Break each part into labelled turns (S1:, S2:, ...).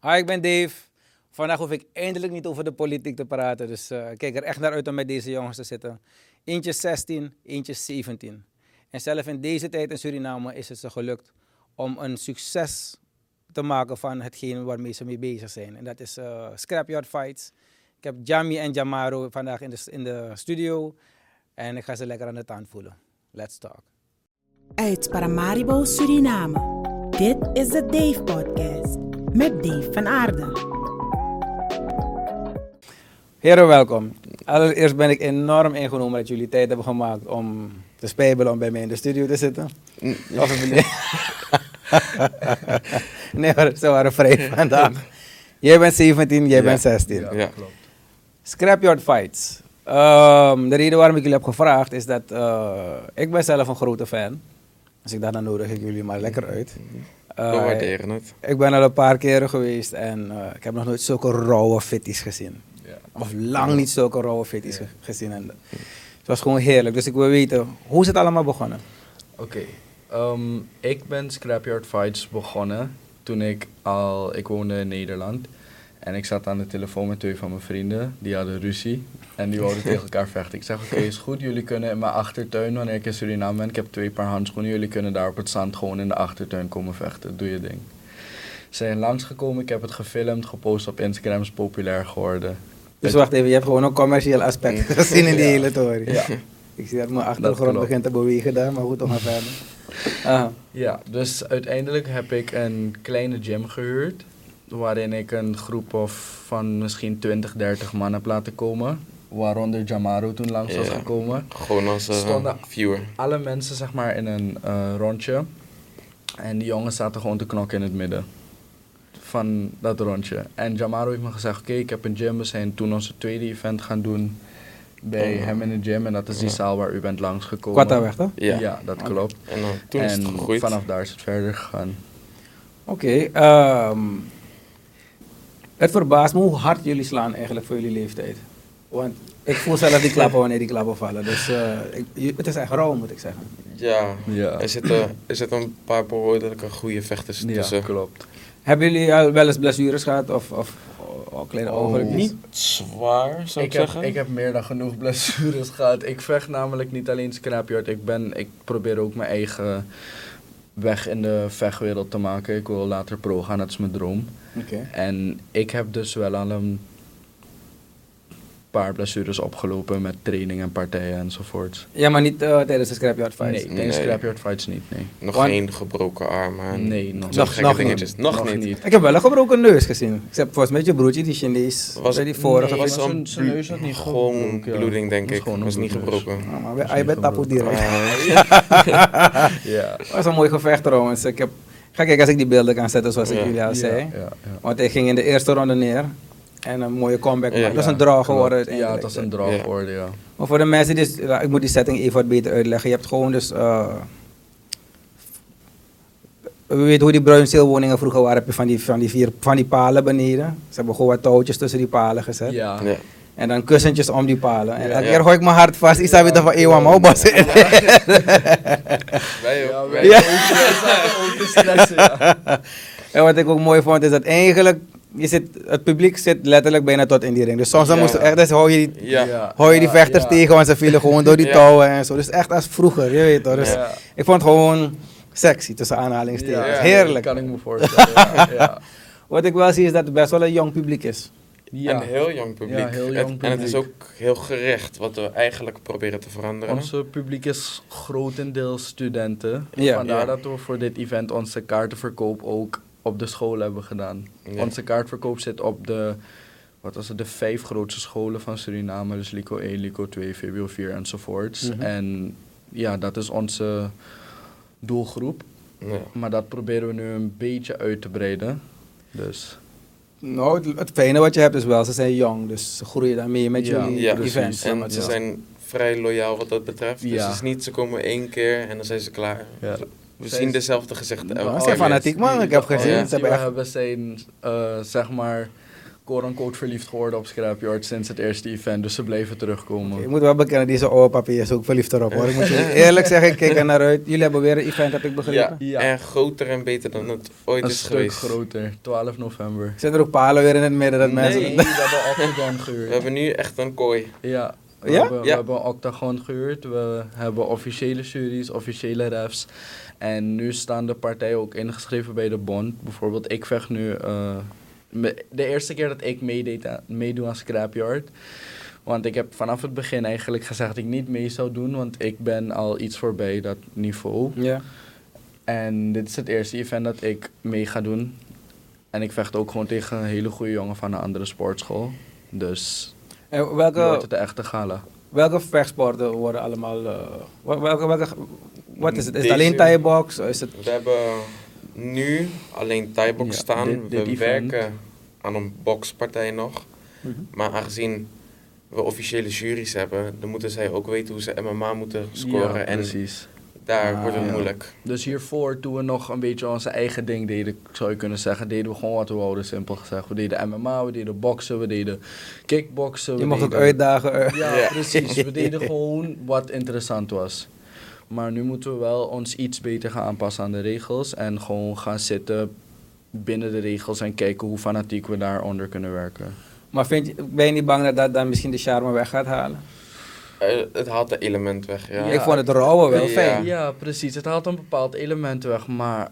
S1: Hi, ik ben Dave. Vandaag hoef ik eindelijk niet over de politiek te praten. Dus eh, ik kijk er echt naar uit om met deze jongens te zitten. Eentje 16, eentje 17. En zelf in deze tijd in Suriname is het ze gelukt om een succes te maken van hetgeen waarmee ze mee bezig zijn. En dat is eh, Scrapyard Fights. Ik heb Jamie en Jamaro vandaag in de, in de studio. En ik ga ze lekker aan de tand voelen. Let's talk.
S2: Uit Paramaribo, Suriname. Dit is de Dave Podcast met Dave van Aarde.
S1: Heren, welkom. Allereerst ben ik enorm ingenomen dat jullie tijd hebben gemaakt om te spijbelen om bij mij in de studio te zitten. Of ik bedoel- nee, hoor, ze waren vrij vandaag. Jij bent 17, jij
S3: Ja.
S1: bent 16.
S3: Ja.
S4: klopt.
S1: Scrapyard Fights. Ehm, de reden waarom ik jullie heb gevraagd is dat eh, ik ben zelf een grote fan. Als ik dat dan nodig ik jullie maar lekker uit.
S3: We waarderen het.
S1: ik ben al een paar keren geweest en eh, ik heb nog nooit zulke rauwe fitties gezien.
S4: Ja.
S1: Of lang niet zulke rauwe fitties ge- gezien. En, het was gewoon heerlijk. Dus ik wil weten, hoe is het allemaal begonnen?
S4: Oké, ehm, ik ben Scrapyard Fights begonnen toen ik al, ik woonde in Nederland. En ik zat aan de telefoon met twee van mijn vrienden, die hadden ruzie. En die wilden tegen elkaar vechten. Ik zeg, oké, is goed, jullie kunnen in mijn achtertuin, wanneer ik in Suriname ben, ik heb twee paar handschoenen, jullie kunnen daar op het zand gewoon in de achtertuin komen vechten. Doe je ding. Ze zijn langsgekomen, ik heb het gefilmd, gepost op Instagram, is populair geworden.
S1: Dus wacht even, je hebt gewoon een commercieel aspect gezien in die
S4: Ja.
S1: hele tory.
S4: Ja.
S1: Ik zie dat mijn achtergrond begint te bewegen daar, maar goed, toch maar verder. Aha.
S4: Ja, dus uiteindelijk heb ik een kleine gym gehuurd. Waarin ik een groep of van misschien 20, 30 man heb laten komen. Waaronder Jamaro toen langs was gekomen.
S3: Gewoon als eh,
S4: Stonden-
S3: viewer.
S4: Alle mensen zeg maar in een eh, rondje. En die jongens zaten gewoon te knokken in het midden. Van dat rondje. En Jamaro heeft me gezegd, oké, ik heb een gym. We zijn toen onze tweede event gaan doen bij
S3: Oh.
S4: hem in de gym. En dat is die
S3: Ja.
S4: zaal waar u bent langsgekomen.
S1: Quattaweg, toch?
S3: Ja.
S4: Ja, dat klopt.
S3: En dan, toen is het
S4: vanaf daar is het verder gegaan.
S1: Oké, ehm, het verbaast me hoe hard jullie slaan eigenlijk voor jullie leeftijd. Want ik voel zelf die klappen wanneer die klappen vallen. Dus eh, ik, het is echt rauw, moet ik zeggen.
S3: Ja,
S4: Ja.
S3: er zitten, er zitten een paar behoorlijke goede vechters
S4: Ja,
S3: tussen.
S4: klopt.
S1: Hebben jullie al wel eens blessures gehad of, of, of kleine
S3: Oh? Niet zwaar, zou ik,
S4: Ik heb,
S3: zeggen.
S4: ik heb meer dan genoeg blessures gehad. Ik vecht namelijk niet alleen scrapyard. Ik, ben, ik probeer ook mijn eigen weg in de vechtwereld te maken. Ik wil later pro gaan, dat is mijn droom.
S1: Oké.
S4: En ik heb dus wel al een paar blessures opgelopen met training en partijen enzovoorts.
S1: Ja, maar niet eh, tijdens de scrapyard fights?
S4: Nee, tijdens
S3: Nee.
S4: scrapyard fights niet, nee.
S3: Nog
S1: Want-
S3: geen gebroken armen.
S4: Nee, nog
S1: Nog- nog niet.
S3: Nog, niet.
S1: Ik heb wel een gebroken neus gezien. Ik heb volgens mij je broertje, die Chinees,
S3: Was-
S1: bij die vorige.
S4: Nee,
S3: was
S4: zijn- neus had niet
S3: Gewoon
S4: gebroken, ja.
S3: bloeding, denk
S4: Was
S3: ik. Was niet gebroken.
S1: Ah, maar
S4: niet
S1: bent tapoe
S4: gebroken.
S1: direct.
S4: Ja.
S1: Het was een mooi gevecht trouwens. Ik heb, ga kijken als ik die beelden kan zetten zoals ik
S3: Ja.
S1: jullie al zei.
S4: Ja, ja, ja.
S1: Want hij ging in de eerste ronde neer. En een mooie comeback.
S3: Ja.
S1: maar dat is een draw geworden
S4: Ja, het was een draw geworden, ja.
S1: Maar voor de mensen, die, ja, ik moet die setting even wat beter uitleggen. Je hebt gewoon dus... eh we weten hoe die bruinzeelwoningen vroeger waren. Heb je van die, van, die vier, van die palen beneden. Ze hebben gewoon wat touwtjes tussen die palen gezet.
S4: Ja.
S3: Ja.
S1: En dan kussentjes om die palen. En elke
S3: Ja.
S1: keer gooi ik mijn hart vast. Ik sta weer van Ewa Maubas.
S3: Wij
S4: Ja,
S3: ook.
S4: wij
S3: wij-
S4: ook, wij zaten ook te stressen, ja.
S1: En wat ik ook mooi vond is dat eigenlijk... Je zit, het publiek zit letterlijk bijna tot in die ring. Dus soms dan
S3: Ja.
S1: moest echt, dus hou je die,
S3: Ja.
S1: hou je die
S4: Ja,
S1: vechters
S4: ja.
S1: tegen, want ze vielen gewoon door die
S3: Ja.
S1: touwen en zo. Dus echt als vroeger, je weet toch. Dus
S4: Ja.
S1: ik vond het gewoon sexy, tussen aanhalingstekens.
S4: Ja,
S1: Heerlijk.
S4: Kan ik me voorstellen. Ja, ja.
S1: Wat ik wel zie is dat het best wel een jong publiek is.
S4: Ja.
S3: Een heel jong publiek.
S4: Ja, heel
S3: Het-
S4: jong
S3: En het is ook heel gerecht wat we eigenlijk proberen te veranderen.
S4: Ons publiek is grotendeels studenten.
S1: Ja.
S4: Vandaar
S3: Ja.
S4: dat we voor dit event onze kaartenverkoop ook op de school hebben gedaan.
S3: Ja.
S4: Onze kaartverkoop zit op de, wat was het, de vijf grootste scholen van Suriname. Dus LICO 1, LICO 2, VWO 4 enzovoorts.
S1: Mhm.
S4: En ja, dat is onze doelgroep.
S3: Ja.
S4: Maar dat proberen we nu een beetje uit te breiden. Dus
S1: Nou, het, het fijne wat je hebt is wel, ze zijn jong, dus ze groeien dan mee met
S4: Ja,
S1: jullie
S3: ja,
S1: events.
S3: En
S1: maar
S3: ze
S1: zo.
S3: zijn vrij loyaal wat dat betreft. Dus
S4: Ja.
S3: het is niet, ze komen één keer en dan zijn ze klaar.
S4: Ja.
S3: We zien
S4: is-
S3: dezelfde gezichten. Keer
S1: zijn fanatiek man, ik heb
S4: Die-
S1: gezien. Ze hebben
S4: we
S1: echt
S4: hebben zijn, eh, zeg maar, quote-unquote verliefd geworden op Scrapyard sinds het eerste event. Dus ze bleven terugkomen.
S1: Ik moet wel bekennen, deze oorpapier is ook verliefd erop hoor. Ik moet eerlijk zeggen, ik kijk er naar uit. Jullie hebben weer een event, heb ik begrepen.
S3: Ja,
S4: Ja.
S3: en groter en beter dan het ooit
S4: Een
S3: is
S4: stuk
S3: geweest.
S4: groter. 12 november.
S1: Zijn er ook palen weer in het midden dat
S3: Nee.
S1: mensen...
S4: Nee, we hebben Octagon
S3: We
S4: gehuurd.
S3: hebben nu echt een kooi.
S4: Ja. We,
S1: Ja?
S4: Hebben, we
S3: Ja.
S4: hebben een Octagon gehuurd. We hebben officiële juries, officiële refs. En nu staan de partijen ook ingeschreven bij de bond. Bijvoorbeeld, ik vecht nu... eh, de eerste keer dat ik meedeed aan, meedoe aan Scrapyard... Want ik heb vanaf het begin eigenlijk gezegd dat ik niet mee zou doen, want ik ben al iets voorbij dat niveau.
S1: Ja.
S4: En dit is het eerste event dat ik mee ga doen. En ik vecht ook gewoon tegen een hele goede jongen van een andere sportschool. Dus
S1: En
S4: nu wordt
S1: welke,
S4: het de echte gala.
S1: welke vechtsporten worden allemaal... eh, wel- welke, welke, wat is het? Is het alleen Thai-box? Is het...
S3: We hebben nu alleen Thai-box
S4: Ja,
S3: staan.
S4: dit- dit
S3: we
S4: event.
S3: werken aan een boxpartij nog.
S1: Mhm.
S3: Maar aangezien we officiële juries hebben, dan moeten zij ook weten hoe ze MMA moeten scoren.
S4: Ja,
S3: en
S4: precies.
S3: Daar
S1: Ah,
S3: wordt het
S4: ja.
S3: moeilijk.
S4: Dus hiervoor, toen we nog een beetje onze eigen ding deden, zou je kunnen zeggen, deden we gewoon wat we wouden, simpel gezegd. We deden MMA, we deden boksen, we deden kickboksen.
S1: Je
S4: we
S1: mag ook
S4: deden-
S1: uitdagen. eh.
S4: Ja,
S3: Ja.
S4: precies. We deden gewoon wat interessant was. Maar nu moeten we wel ons iets beter gaan aanpassen aan de regels. En gewoon gaan zitten binnen de regels en kijken hoe fanatiek we daaronder kunnen werken.
S1: Maar vind je, ben je niet bang dat dat dan misschien de charme weg gaat halen?
S3: Eh, het haalt het element weg. Ja.
S4: Ja.
S1: Ik vond het rauwe wel
S3: Ja.
S1: fijn.
S4: Ja, precies. Het haalt een bepaald element weg, maar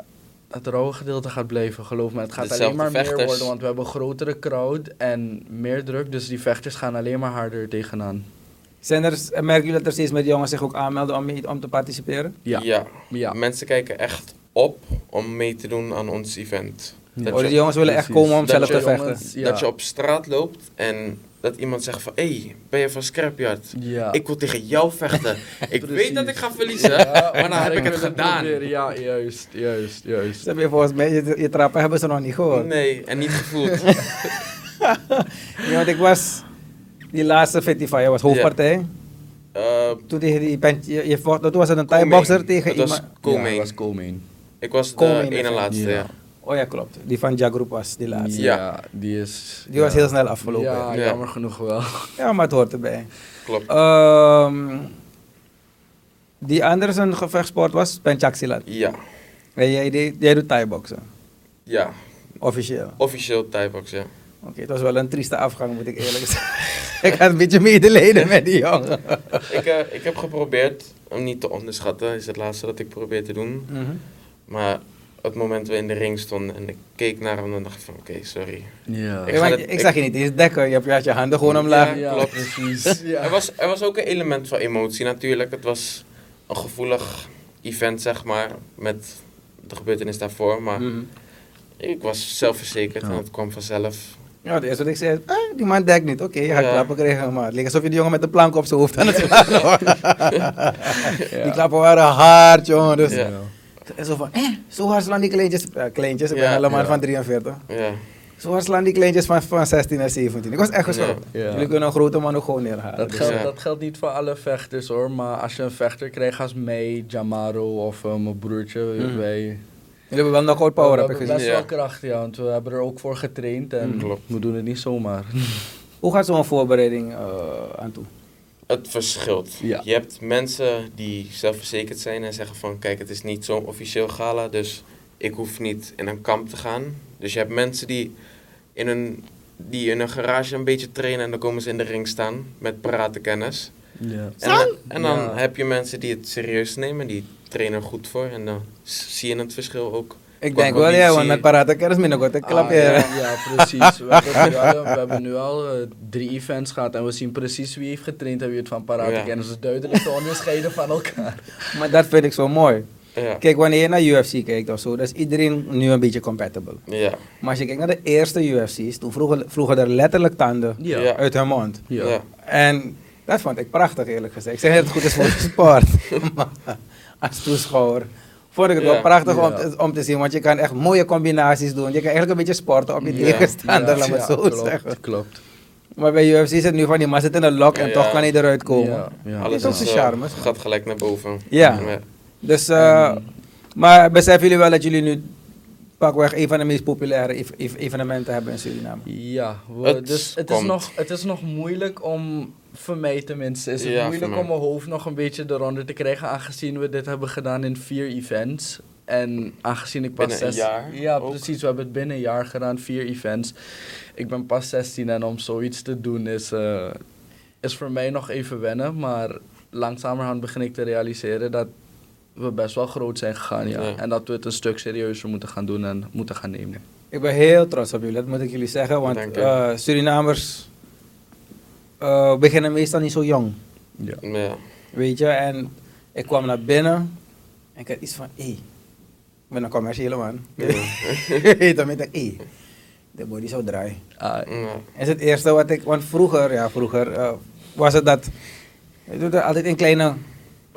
S4: het rauwe gedeelte gaat blijven, geloof me. Het gaat
S3: Dezelfde
S4: alleen maar meer worden, want we hebben een grotere crowd en meer druk. Dus die vechters gaan alleen maar harder tegenaan.
S1: Zijn er, merken jullie dat er steeds meer jongens zich ook aanmelden om, mee- om te participeren?
S4: Ja.
S3: ja.
S4: Ja.
S3: Mensen kijken echt op om mee te doen aan ons event. Dat
S1: Oh, die jongens willen echt komen om
S3: Dat
S1: zelf te vechten.
S4: jongens- ja.
S3: Dat je op straat loopt en dat iemand zegt van... Hé, hey, ben je van Scrapyard?
S4: Ja.
S3: Ik wil tegen jou vechten. ik
S4: Precies.
S3: weet dat ik ga verliezen,
S4: Ja,
S3: maar dan heb ik het gedaan.
S4: proberen. Ja, juist, juist, juist.
S1: Ze hebben volgens mij, je, je trappen hebben ze nog niet gehoord.
S3: Nee, en niet gevoeld.
S1: Ja, want ik was, die laatste 55 was hoofdpartij.
S3: Eh,
S1: Toen tegen die, pen- je, je vocht, toen was het een. Thai-boxer tegen
S3: was
S1: iemand.
S4: Ja,
S3: Coming.
S4: dat was
S3: ik was de
S1: Coming
S3: ene laatste,
S4: Ja.
S1: Oh ja, klopt. Die van Jagroep was die laatste.
S3: Ja.
S4: die is...
S1: Die was heel snel afgelopen.
S4: Ja,
S3: Ja.
S4: jammer genoeg wel.
S1: Ja, maar het hoort erbij.
S3: Klopt.
S1: Ehm, die andere zijn gevechtsport was Penchaksilat.
S3: Ja,
S1: En jij, deed- jij doet Thai-boxen,
S3: ja.
S1: officieel.
S3: Officieel Thai-box, ja.
S1: Oké, het was wel een trieste afgang, moet ik eerlijk zeggen. ik had een beetje medelijden met die jongen.
S3: ik, eh, ik heb geprobeerd hem niet te onderschatten. is het laatste dat ik probeer te doen.
S1: Mhm.
S3: Maar het moment we in de ring stonden en ik keek naar hem, dan dacht ik van oké, sorry.
S4: Ja.
S3: Ik
S1: Ja,
S3: ga
S1: want
S3: het-
S1: ik zag je niet eens dekken, je hebt je had je handen gewoon omlaag.
S3: Ja, klopt.
S4: precies. Ja.
S3: Er, was, er was ook een element van emotie natuurlijk. Het was een gevoelig event, zeg maar, met de gebeurtenis daarvoor. Maar
S1: Mhm.
S3: ik was zelfverzekerd
S4: Ja.
S3: en het kwam vanzelf.
S1: Ja, het eerste wat ik zei, ah, die man dekt niet. Oké, je gaat
S3: Ja.
S1: klappen krijgen, maar het leek alsof je die jongen met de plank op zijn hoofd aan het. Die klappen waren hard, jongen. Dus
S3: Ja.
S1: En zo van, eh, zo hard slaan die kleintjes. Ja, kleintjes, ik ben helemaal
S4: ja.
S1: van 43.
S3: Ja,
S1: Zo hard slaan die kleintjes van, van 16 en 17. Ik was echt geschrokken.
S4: Ja.
S1: Jullie kunnen een grote man ook gewoon neerhalen.
S4: Dat
S1: Dus,
S4: geldt, dat geldt niet voor alle vechters hoor, maar als je een vechter krijgt als mij, Jamaro of eh, mijn broertje,
S1: Mhm.
S4: wij...
S1: Jullie hebben wel knockout power,
S4: we
S1: heb ik
S4: hebben
S1: gezien.
S4: best wel kracht, ja, want we hebben er ook voor getraind en
S1: Mhm.
S4: We doen het niet zomaar.
S1: Hoe gaat zo'n voorbereiding eh, aan toe?
S3: Het verschilt.
S4: Ja.
S3: Je hebt mensen die zelfverzekerd zijn en zeggen van kijk, het is niet zo'n officieel gala, dus ik hoef niet in een kamp te gaan. Dus je hebt mensen die in een, die in een garage een beetje trainen en dan komen ze in de ring staan met parate kennis.
S4: Ja.
S3: En, dan- en dan
S4: Ja.
S3: heb je mensen die het serieus nemen, die trainen er goed voor en dan zie je het verschil ook.
S1: Ik denk wel, ja, want met parate kennis minder goed. Ik klap
S4: Ah,
S1: je.
S4: ja, ja, precies. We hebben nu al, we hebben nu al eh, drie events gehad en we zien precies wie heeft getraind en wie het van paraat
S3: Ja.
S4: kennis is duidelijk te onderscheiden van elkaar.
S1: Maar dat vind ik zo mooi.
S3: Ja.
S1: Kijk, wanneer je naar UFC kijkt of zo, dan is iedereen nu een beetje compatible.
S3: Ja.
S1: Maar als je kijkt naar de eerste UFC's, toen vroegen, vroegen er letterlijk tanden
S4: Ja.
S1: Uit hun mond.
S4: Ja.
S3: Ja.
S1: En dat vond ik prachtig eerlijk gezegd. Ik zeg niet dat het goed is voor de sport, maar als toeschouwer vond ik het wel
S3: Ja.
S1: prachtig om, te, om te zien. Want je kan echt mooie combinaties doen. Je kan eigenlijk een beetje sporten op je
S3: Ja.
S1: tegenstander, laat zo
S4: klopt,
S1: zeggen.
S4: Klopt.
S1: Maar bij UFC is het nu van die man zit in een lok en
S3: Ja.
S1: toch kan hij eruit komen.
S4: Ja, ja.
S3: Alles is,
S1: zijn
S3: eh,
S1: charme.
S3: gaat gelijk naar boven.
S1: Ja. Dus, eh, maar beseffen jullie wel dat jullie nu pakweg een van de meest populaire ev- ev- evenementen hebben in Suriname.
S4: Ja, we-
S3: Het
S4: dus het is, nog, het is nog moeilijk om, voor mij tenminste, is het
S3: Ja,
S4: moeilijk om
S3: mij.
S4: mijn hoofd nog een beetje eronder te krijgen, aangezien we dit hebben gedaan in vier events. En aangezien ik pas
S3: Binnen een
S4: zes-
S3: jaar
S4: Ja,
S3: ook.
S4: precies. We hebben het binnen een jaar gedaan, vier events. Ik ben pas 16 en om zoiets te doen is, eh, is voor mij nog even wennen. Maar langzamerhand begin ik te realiseren dat we best wel groot zijn gegaan, ja.
S3: Ja.
S4: En dat we het een stuk serieuzer moeten gaan doen en moeten gaan nemen.
S1: Ik ben heel trots op jullie, dat moet ik jullie zeggen. Want eh, Surinamers eh, beginnen meestal niet zo jong.
S4: Ja.
S3: Ja.
S1: Weet je, en ik kwam naar binnen en ik had iets van, hé, ik ben een commerciële man. Dan denk ik, hé, de body zou draaien.
S4: Ah,
S3: Ja.
S1: is het eerste wat ik, want vroeger, ja, vroeger eh, was het dat, je doet er altijd in kleine,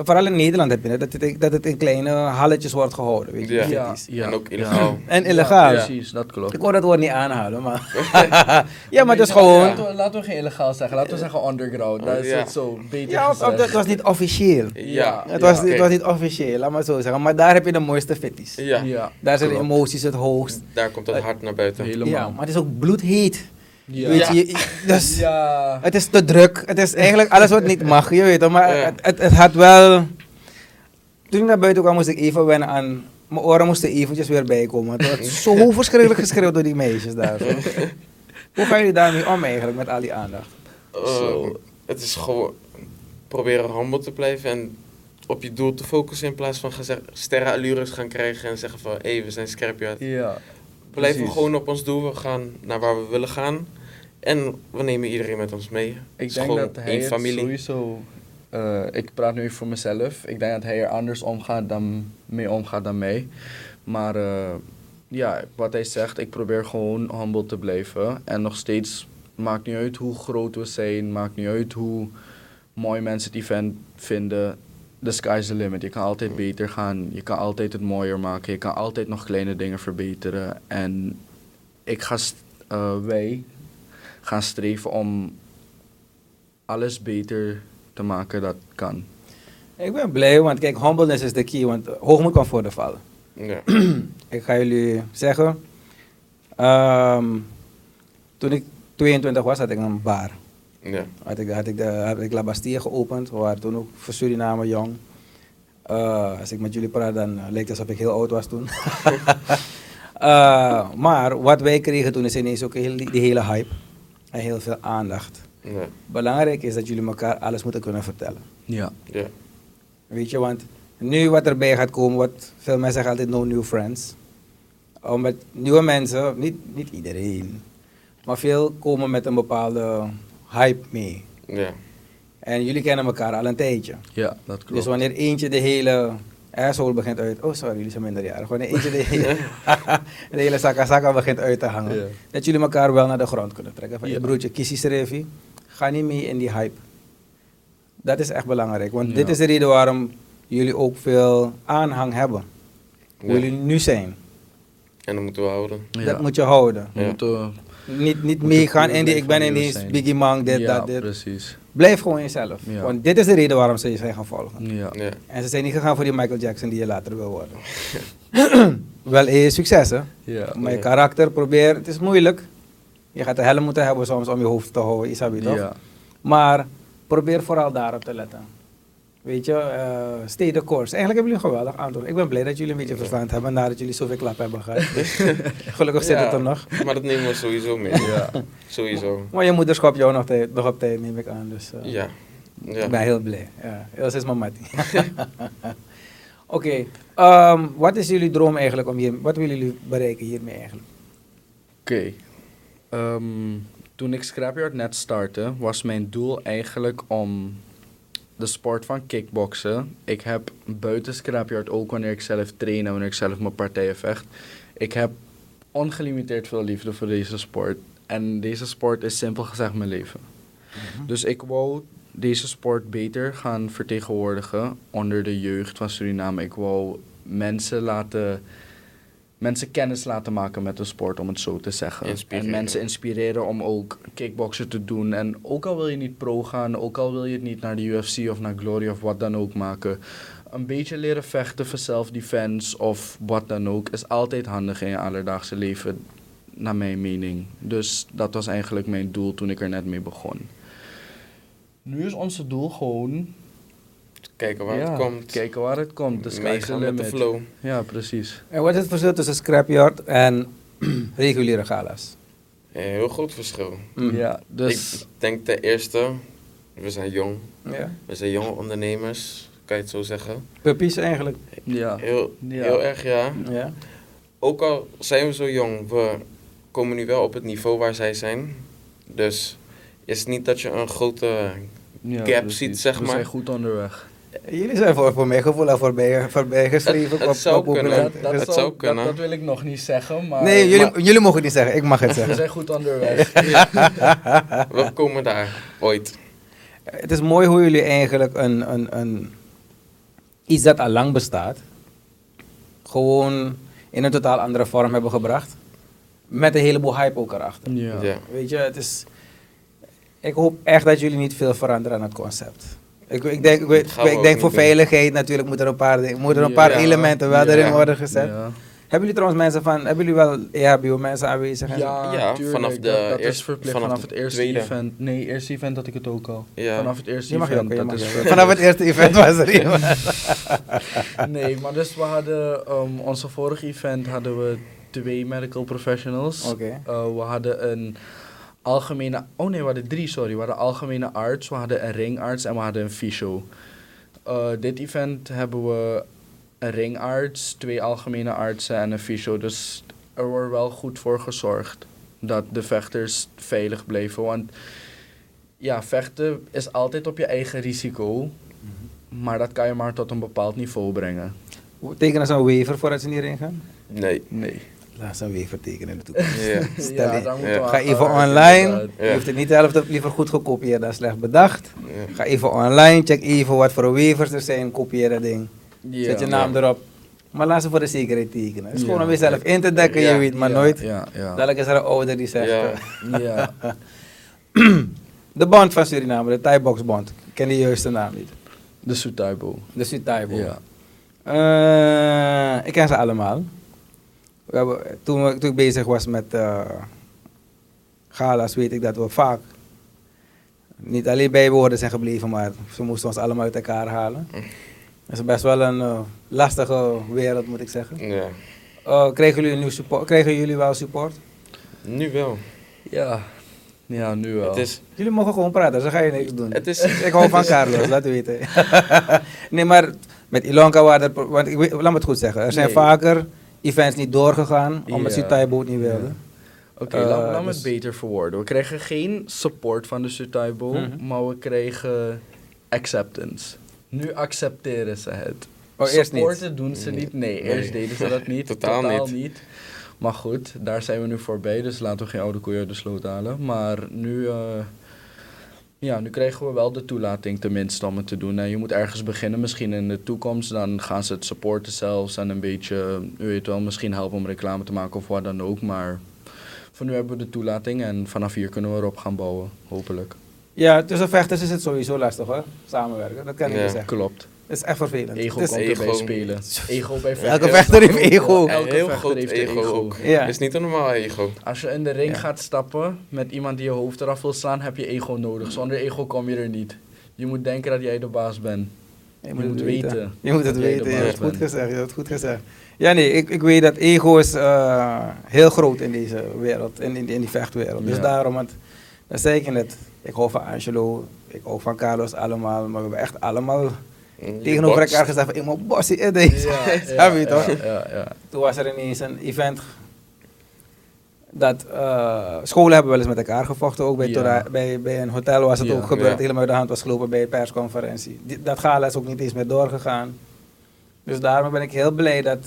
S1: vooral in Nederland heb je dat het, dat het in kleine halletjes wordt gehouden, weet je.
S3: Ja.
S4: Ja.
S3: En ook illegaal.
S1: En illegaal.
S4: Ja, precies, dat klopt.
S1: Ik wou dat woord niet aanhalen, maar... ja, maar het is gewoon...
S4: Laten we, laten we geen illegaal zeggen, laten we zeggen underground. Daar is
S3: Ja.
S4: het zo beter
S1: Ja, of- of
S4: gezegd.
S1: het was niet officieel.
S3: Ja.
S1: Het was, het was niet officieel, laat maar zo zeggen. Maar daar heb je de mooiste fitties.
S3: Ja.
S4: Ja,
S1: Daar zijn de emoties het hoogst.
S3: Daar komt het hart naar buiten.
S4: Helemaal.
S1: Ja, maar het is ook bloedheet.
S4: Ja.
S1: Weet je, je- dus
S4: Ja.
S1: het is te druk. Het is eigenlijk alles wat niet mag, je weet het. Maar
S3: Ja.
S1: het, het, het had wel... Toen ik naar buiten kwam, moest ik even wennen aan... Mijn oren moesten eventjes weer bijkomen. Het werd zo verschrikkelijk geschreeuwd door die meisjes daar. zo. Hoe gaan jullie daarmee om eigenlijk, met al die aandacht?
S4: Zo.
S3: het is gewoon proberen humble te blijven en op je doel te focussen in plaats van sterrenallures gaan krijgen en zeggen van hé, we zijn Scorpio.
S4: Ja.
S3: We blijven gewoon op ons doel, we gaan naar waar we willen gaan en we nemen iedereen met ons mee.
S4: Ik denk dat hij
S3: één
S4: het
S3: familie.
S4: sowieso... eh, ik praat nu voor mezelf. Ik denk dat hij er anders omgaat dan, mee omgaat dan mij. Maar eh, ja, wat hij zegt, ik probeer gewoon humble te blijven. En nog steeds, maakt niet uit hoe groot we zijn, maakt niet uit hoe mooi mensen het event vinden. The sky's the limit. Je kan altijd beter gaan, je kan altijd het mooier maken, je kan altijd nog kleine dingen verbeteren. En ik ga, eh, wij gaan streven om alles beter te maken dat kan.
S1: Ik ben blij, want kijk, humbleness is de key. Want hoogmoed kan voor de vallen.
S3: Ja.
S1: Ik ga jullie zeggen. ehm, toen ik 22 was, had ik een bar.
S3: Ja.
S1: Had ik, had ik, de, had ik La Bastille geopend. We waren toen ook voor Suriname jong. Eh, als ik met jullie praat, dan leek het alsof ik heel oud was toen. Eh, maar wat wij kregen toen is ineens ook heel, die hele hype. En heel veel aandacht.
S3: Ja.
S1: Belangrijk is dat jullie elkaar alles moeten kunnen vertellen.
S4: Ja.
S3: Ja.
S1: Weet je, want nu wat erbij gaat komen, wat veel mensen zeggen altijd no new friends. Omdat nieuwe mensen, niet, niet iedereen, maar veel komen met een bepaalde hype mee.
S3: Ja.
S1: En jullie kennen elkaar al een tijdje.
S4: Ja, dat klopt.
S1: Dus wanneer eentje de hele asshole begint uit... Oh, sorry, jullie zijn minderjarig. Wanneer eentje de hele, de hele begint uit te hangen.
S4: Ja.
S1: Dat jullie elkaar wel naar de grond kunnen trekken. Van,
S4: Ja.
S1: je broertje, kies eens Revi. Ga niet mee in die hype. Dat is echt belangrijk. Want
S4: Ja.
S1: dit is de reden waarom jullie ook veel aanhang hebben. Hoe
S3: Ja.
S1: jullie nu zijn.
S3: En dat moeten we houden.
S4: Ja.
S1: Dat moet je houden.
S4: Moeten,
S1: Niet, niet
S4: Moet
S1: meegaan in die, ik ben ineens
S4: zijn.
S1: Biggie Mang, dit,
S4: ja,
S1: dat, dit.
S4: precies.
S1: Blijf gewoon jezelf.
S4: Ja.
S1: Want dit is de reden waarom ze je zijn gaan volgen.
S4: Ja.
S3: Ja.
S1: En ze zijn niet gegaan voor die Michael Jackson die je later wil worden. Wel is succes hè.
S4: Ja.
S1: Maar je karakter probeer, het is moeilijk. Je gaat de helm moeten hebben soms om je hoofd te houden, Isabi toch?
S4: Ja.
S1: Maar probeer vooral daarop te letten. Weet je, eh stay the course. Eigenlijk hebben jullie een geweldig antwoord. Ik ben blij dat jullie een beetje verstand hebben nadat jullie zoveel klap hebben gehad. Gelukkig zit
S3: Ja,
S1: het er nog.
S3: Maar dat nemen we sowieso mee.
S4: Ja.
S3: Sowieso.
S1: Maar je moeder schopt jou nog, tijd, nog op tijd, neem ik aan. Dus, eh,
S3: Ja. Ja.
S1: Ik ben heel blij. Ja, dat is mijn mattie. Oké, ehm, wat is jullie droom eigenlijk om hier, wat willen jullie bereiken hiermee eigenlijk?
S4: Oké. Ehm, toen ik Scrapyard net startte, was mijn doel eigenlijk om de sport van kickboksen. Ik heb buiten Scrapyard ook wanneer ik zelf train en wanneer ik zelf mijn partijen vecht. Ik heb ongelimiteerd veel liefde voor deze sport. En deze sport is simpel gezegd mijn leven. Dus ik wou deze sport beter gaan vertegenwoordigen onder de jeugd van Suriname. Ik wou mensen laten mensen kennis laten maken met de sport, om het zo te zeggen.
S3: Inspireren.
S4: En mensen inspireren om ook kickboksen te doen. En ook al wil je niet pro gaan, ook al wil je het niet naar de UFC of naar Glory of wat dan ook maken. een beetje leren vechten voor self-defense of wat dan ook is altijd handig in je alledaagse leven, naar mijn mening. Dus dat was eigenlijk mijn doel toen ik er net mee begon. Nu is onze doel gewoon
S3: Kijken waar
S4: ja,
S3: het komt.
S4: kijken waar het komt. De sky's the
S3: Meegaan met de flow.
S4: Ja, precies.
S1: En wat is het verschil tussen scrapyard en reguliere galas?
S3: Een heel groot verschil.
S1: Mm.
S4: Ja, dus
S3: Ik denk ten eerste, we zijn jong.
S1: Ja.
S3: We zijn jonge ondernemers, kan je het zo zeggen.
S1: Puppies eigenlijk.
S4: ja.
S3: Heel,
S4: Ja.
S3: heel erg ja.
S1: Ja.
S3: Ook al zijn we zo jong, we komen nu wel op het niveau waar zij zijn. Dus is het niet dat je een grote gap
S4: precies.
S3: ziet, zeg
S4: We
S3: maar.
S4: zijn goed onderweg.
S1: Jullie zijn voor, voor mijn gevoel al voorbij, voorbij geschreven.
S3: Het- het
S1: op-
S3: zou
S1: op- op-
S3: kunnen. Dat- dat zou kunnen.
S4: Dat, wil ik nog niet zeggen, maar...
S1: Nee, jullie,
S3: maar-
S1: jullie mogen het niet zeggen. Ik mag het
S4: We
S1: zeggen.
S4: zijn goed onderweg.
S3: We komen daar ooit.
S1: Het is mooi hoe jullie eigenlijk een, een, een, iets dat al lang bestaat, gewoon in een totaal andere vorm hebben gebracht. Met een heleboel hype ook erachter.
S4: ja.
S3: Ja.
S1: Weet je, het is. Ik hoop echt dat jullie niet veel veranderen aan het concept. Ik, ik denk, ik, ik denk voor
S3: doen.
S1: veiligheid natuurlijk moeten er een paar, dingen- moeten er een paar
S4: Ja,
S1: elementen wel
S4: ja,
S1: erin worden gezet.
S4: Ja,
S1: Hebben jullie trouwens mensen van, hebben jullie wel EHBO mensen aanwezig?
S4: ja,
S3: Ja,
S4: tuurlijk.
S3: vanaf de
S4: dat, dat is
S3: eerste-
S4: verplicht
S3: vanaf
S4: het eerste
S3: tweede.
S4: event. Nee, eerste event had ik het ook al.
S3: Ja.
S4: Vanaf het eerste
S1: Je mag je ook,
S4: event. dat is.
S1: Vanaf het eerste event was er iemand.
S4: Nee, maar dus we hadden um, onze vorige event hadden we twee medical professionals.
S1: Oké.
S4: Uh, we hadden een algemene, oh nee, we hadden drie, sorry. We hadden algemene arts, we hadden een ringarts en we hadden een fysio. Uh, dit event hebben we een ringarts, twee algemene artsen en een fysio. Dus er wordt wel goed voor gezorgd dat de vechters veilig bleven. Want ja, vechten is altijd op je eigen risico. Maar dat kan je maar tot een bepaald niveau brengen.
S1: Tekenen ze een waiver voordat ze niet erin gaan?
S3: Nee.
S4: Nee.
S1: Laat ze een waiver tekenen in de toekomst.
S3: Ja.
S1: Stel
S3: Ja.
S4: we
S1: Ga even online. hoeft het niet de helft liever goed gekopieerd dan slecht bedacht. Ga even online, check even wat voor waivers er zijn, kopieer dat ding. Zet je naam erop. Maar laat ze voor de zekerheid tekenen. Het is gewoon om jezelf in te dekken, je weet maar nooit. Dadelijk is er een ouder die zegt...
S3: Ja.
S1: eh, de band van Suriname, de Thai Box Bond. Ik ken de juiste naam niet.
S4: De Sutaibo.
S1: De Sud-Thai
S4: Ja.
S1: Eh, ik ken ze allemaal. We hebben, toen, we- toen ik bezig was met eh gala's, weet ik dat we vaak niet alleen bij woorden zijn gebleven, maar ze moesten ons allemaal uit elkaar halen. Het is best wel een eh, lastige wereld, moet ik zeggen.
S3: ja.
S1: Eh, kregen, jullie nu support, kregen jullie wel support?
S3: Nu wel.
S4: Ja. Ja, nu wel.
S3: Het is,
S1: Jullie mogen gewoon praten, zo ga je niks doen.
S3: het is,
S1: Ik hou van Carlos, laat weten. nee, maar met Ilonka waren er... Want ik weet, laat me het goed zeggen. Er zijn
S4: Nee.
S1: vaker events niet doorgegaan, omdat
S4: Ja.
S1: Sutai boot niet wilde.
S4: Oké, laat, laat me
S1: dus-
S4: het beter verwoorden. We kregen geen support van de Sutaibo,
S1: Mhm.
S4: maar we kregen acceptance. Nu accepteren ze het.
S1: Oh, eerst niet.
S4: Supporten doen ze niet. Nee,
S3: Nee.
S4: eerst deden ze dat niet.
S3: Totaal niet.
S4: Maar goed, daar zijn we nu voorbij, dus laten we geen oude koeien uit de sloot halen. Maar nu, eh, ja, nu krijgen we wel de toelating tenminste om het te doen. En je moet ergens beginnen, misschien in de toekomst. Dan gaan ze het supporten zelfs en een beetje, u weet wel, misschien helpen om reclame te maken of wat dan ook. Maar voor nu hebben we de toelating en vanaf hier kunnen we erop gaan bouwen, hopelijk.
S1: Ja, tussen vechters is het sowieso lastig hoor, samenwerken. Dat kan ik
S3: Ja.
S1: zeggen.
S4: Klopt.
S1: Het is echt vervelend.
S4: Ego
S1: Het is-
S4: komt erbij
S3: ego.
S4: spelen. Ego bij
S1: Elke vechter heeft ego.
S4: Elke
S3: heel
S4: vechter
S3: groot
S4: heeft
S3: ego, ook.
S1: Ja.
S3: Het is niet een normaal ego.
S4: Als je in de ring
S1: Ja.
S4: gaat stappen met iemand die je hoofd eraf wil slaan, heb je ego nodig. Zonder ego kom je er niet. Je moet denken dat jij de baas bent.
S1: Je
S4: Je
S1: moet,
S4: moet
S1: het
S4: weten
S1: weten. Je moet het weten, je hebt het goed gezegd. Je hebt het goed gezegd. Ja, nee, ik, ik weet dat ego is eh, heel groot in deze wereld, in, in, in die vechtwereld. Dus
S4: Ja.
S1: daarom, want, dat zei ik net, ik hou van Angelo, ik hou van Carlos allemaal, maar we hebben echt allemaal tegenover elkaar gezegd van, ik moet bossie in deze. Je toch?
S4: Ja, ja, ja.
S1: Toen was er ineens een event dat eh, scholen hebben wel eens met elkaar gevochten. Ook bij,
S4: Ja.
S1: Tora- bij, bij een hotel was het
S4: Ja.
S1: ook gebeurd.
S3: Ja.
S1: Helemaal uit de hand was gelopen bij een persconferentie. Die- dat gala is ook niet eens meer doorgegaan. Dus daarom ben ik heel blij dat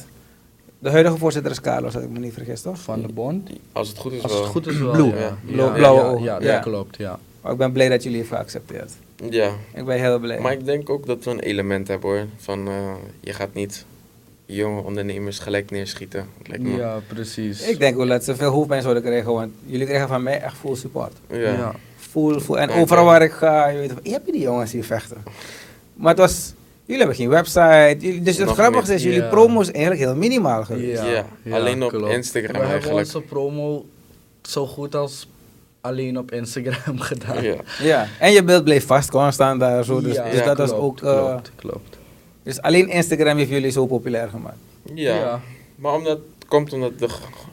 S1: de huidige voorzitter is Carlos, als ik me niet vergis, toch?
S4: Van de bond?
S3: Als het goed is
S4: Als
S3: wel.
S4: het goed is wel,
S1: Blue.
S4: ja.
S3: Ja.
S1: Blauw-
S4: Ja,
S1: blauwe
S4: ja,
S1: ogen.
S4: Ja,
S1: Ja.
S4: dat klopt, ja.
S1: Maar ik ben blij dat jullie heeft geaccepteerd.
S3: Ja.
S1: Ik ben heel blij.
S3: Maar ik denk ook dat we een element hebben hoor. Van eh, je gaat niet jonge ondernemers gelijk neerschieten. Lijkt me.
S4: Ja, precies.
S1: Ik denk ook dat ze veel hoofdpijn zouden krijgen, want jullie krijgen van mij echt full support.
S3: Ja.
S4: Ja.
S1: Full, full. En overal waar ik ga, je weet, van, je hebt die jongens hier vechten. Maar het was, Jullie hebben geen website. Jullie, dus het
S3: Nog
S1: grappigste
S3: niet,
S1: is, jullie
S4: ja.
S1: promo is eigenlijk heel minimaal geweest.
S3: Ja, alleen op
S4: klopt.
S3: Instagram
S4: We hebben
S3: eigenlijk.
S4: onze promo zo goed als alleen op Instagram gedaan.
S3: Ja.
S1: Ja. En je beeld bleef vast constant daar zo. Dus,
S4: Ja,
S1: dus
S3: ja,
S1: dat was ook. eh,
S4: Klopt, klopt.
S1: dus alleen Instagram heeft jullie zo populair gemaakt.
S3: Ja.
S4: Ja.
S3: maar omdat, het komt omdat de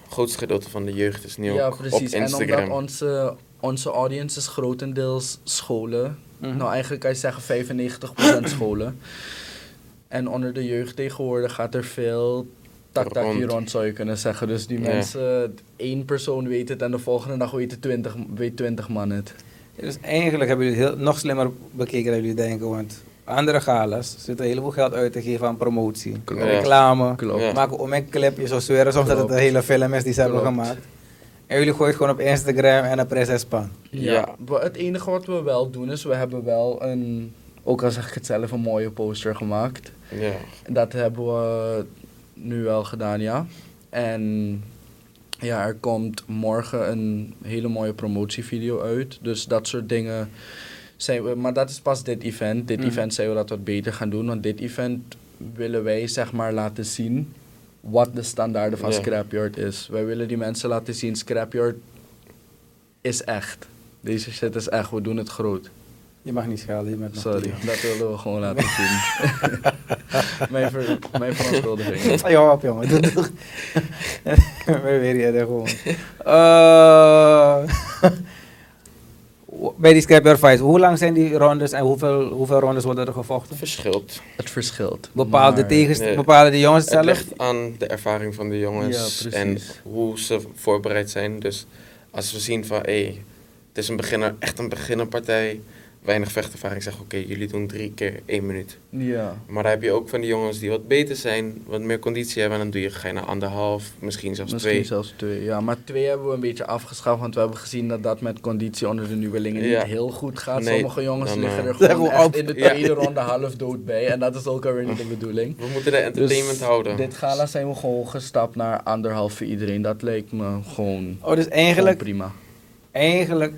S3: grootste gedeelte van de jeugd is nu
S4: Ja,
S3: ook op
S4: precies. En
S3: Instagram.
S4: omdat onze, onze audience is grotendeels scholen.
S1: Mhm.
S4: Nou, eigenlijk kan je zeggen 95% scholen. En onder de jeugd tegenwoordig gaat er veel hier
S3: Rond.
S4: rond, zou je kunnen zeggen. Dus die
S3: Ja.
S4: mensen, één persoon weet het en de volgende dag weten 20, weet 20 man het.
S1: Dus eigenlijk hebben jullie het heel, nog slimmer bekeken dan jullie denken. Want andere galas zitten een heleboel geld uit te geven aan promotie,
S4: Klopt.
S1: reclame.
S4: Klopt.
S1: Maken om een clip, je zou zweren soms dat het een hele film is die ze hebben gemaakt. En jullie gooien het gewoon op Instagram en een pres span.
S4: Ja.
S3: Ja.
S4: Het enige wat we wel doen is, we hebben wel een, ook al zeg ik het zelf, een mooie poster gemaakt.
S3: Ja.
S4: En Dat hebben we nu wel gedaan, ja. En ja, er komt morgen een hele mooie promotievideo uit. Dus dat soort dingen zijn we. Maar dat is pas dit event. Dit
S1: Mhm.
S4: event zijn we dat wat beter gaan doen. Want dit event willen wij zeg maar laten zien wat de standaarden van
S3: Ja.
S4: Scrapyard is. Wij willen die mensen laten zien, Scrapyard is echt. Deze shit is echt, we doen het groot.
S1: Je mag niet bent nog
S4: Sorry, dat willen we gewoon laten zien. mijn, ver, mijn verontschuldiging.
S1: Ja, op jongen. We weer hier gewoon. Eh, bij die Scrapyard Fights, hoe lang zijn die rondes en hoeveel, hoeveel rondes worden er gevochten?
S3: Verschilt.
S4: Het verschilt.
S1: Bepaalde
S4: Maar-
S1: tegens,
S3: Nee.
S1: bepalen de jongens het
S3: Het
S1: zelf?
S3: ligt aan de ervaring van de jongens
S4: Ja,
S3: en hoe ze voorbereid zijn. Dus als we zien van, hé, het is een beginner, echt een beginnerpartij, weinig vechtervaring, zeg oké, jullie doen drie keer één minuut.
S4: Ja.
S3: Maar dan heb je ook van die jongens die wat beter zijn, wat meer conditie hebben, en dan doe je, ga je naar anderhalf, misschien zelfs
S4: Misschien
S3: twee.
S4: zelfs twee. Ja, maar twee hebben we een beetje afgeschaft, want we hebben gezien dat dat met conditie onder de nieuwelingen
S3: Ja.
S4: niet heel goed gaat.
S3: Nee,
S4: Sommige jongens
S3: dan,
S4: liggen
S3: eh,
S4: er gewoon
S1: Gewoon
S4: echt
S1: op.
S4: in de
S3: Ja.
S4: tweede ronde half dood bij. En dat is ook alweer niet de bedoeling.
S3: We moeten de entertainment
S4: Dus
S3: houden.
S4: Dit gala zijn we gewoon gestapt naar anderhalf voor iedereen. Dat leek me gewoon,
S1: Oh, dus
S4: gewoon
S1: eigenlijk,
S4: prima.
S1: eigenlijk,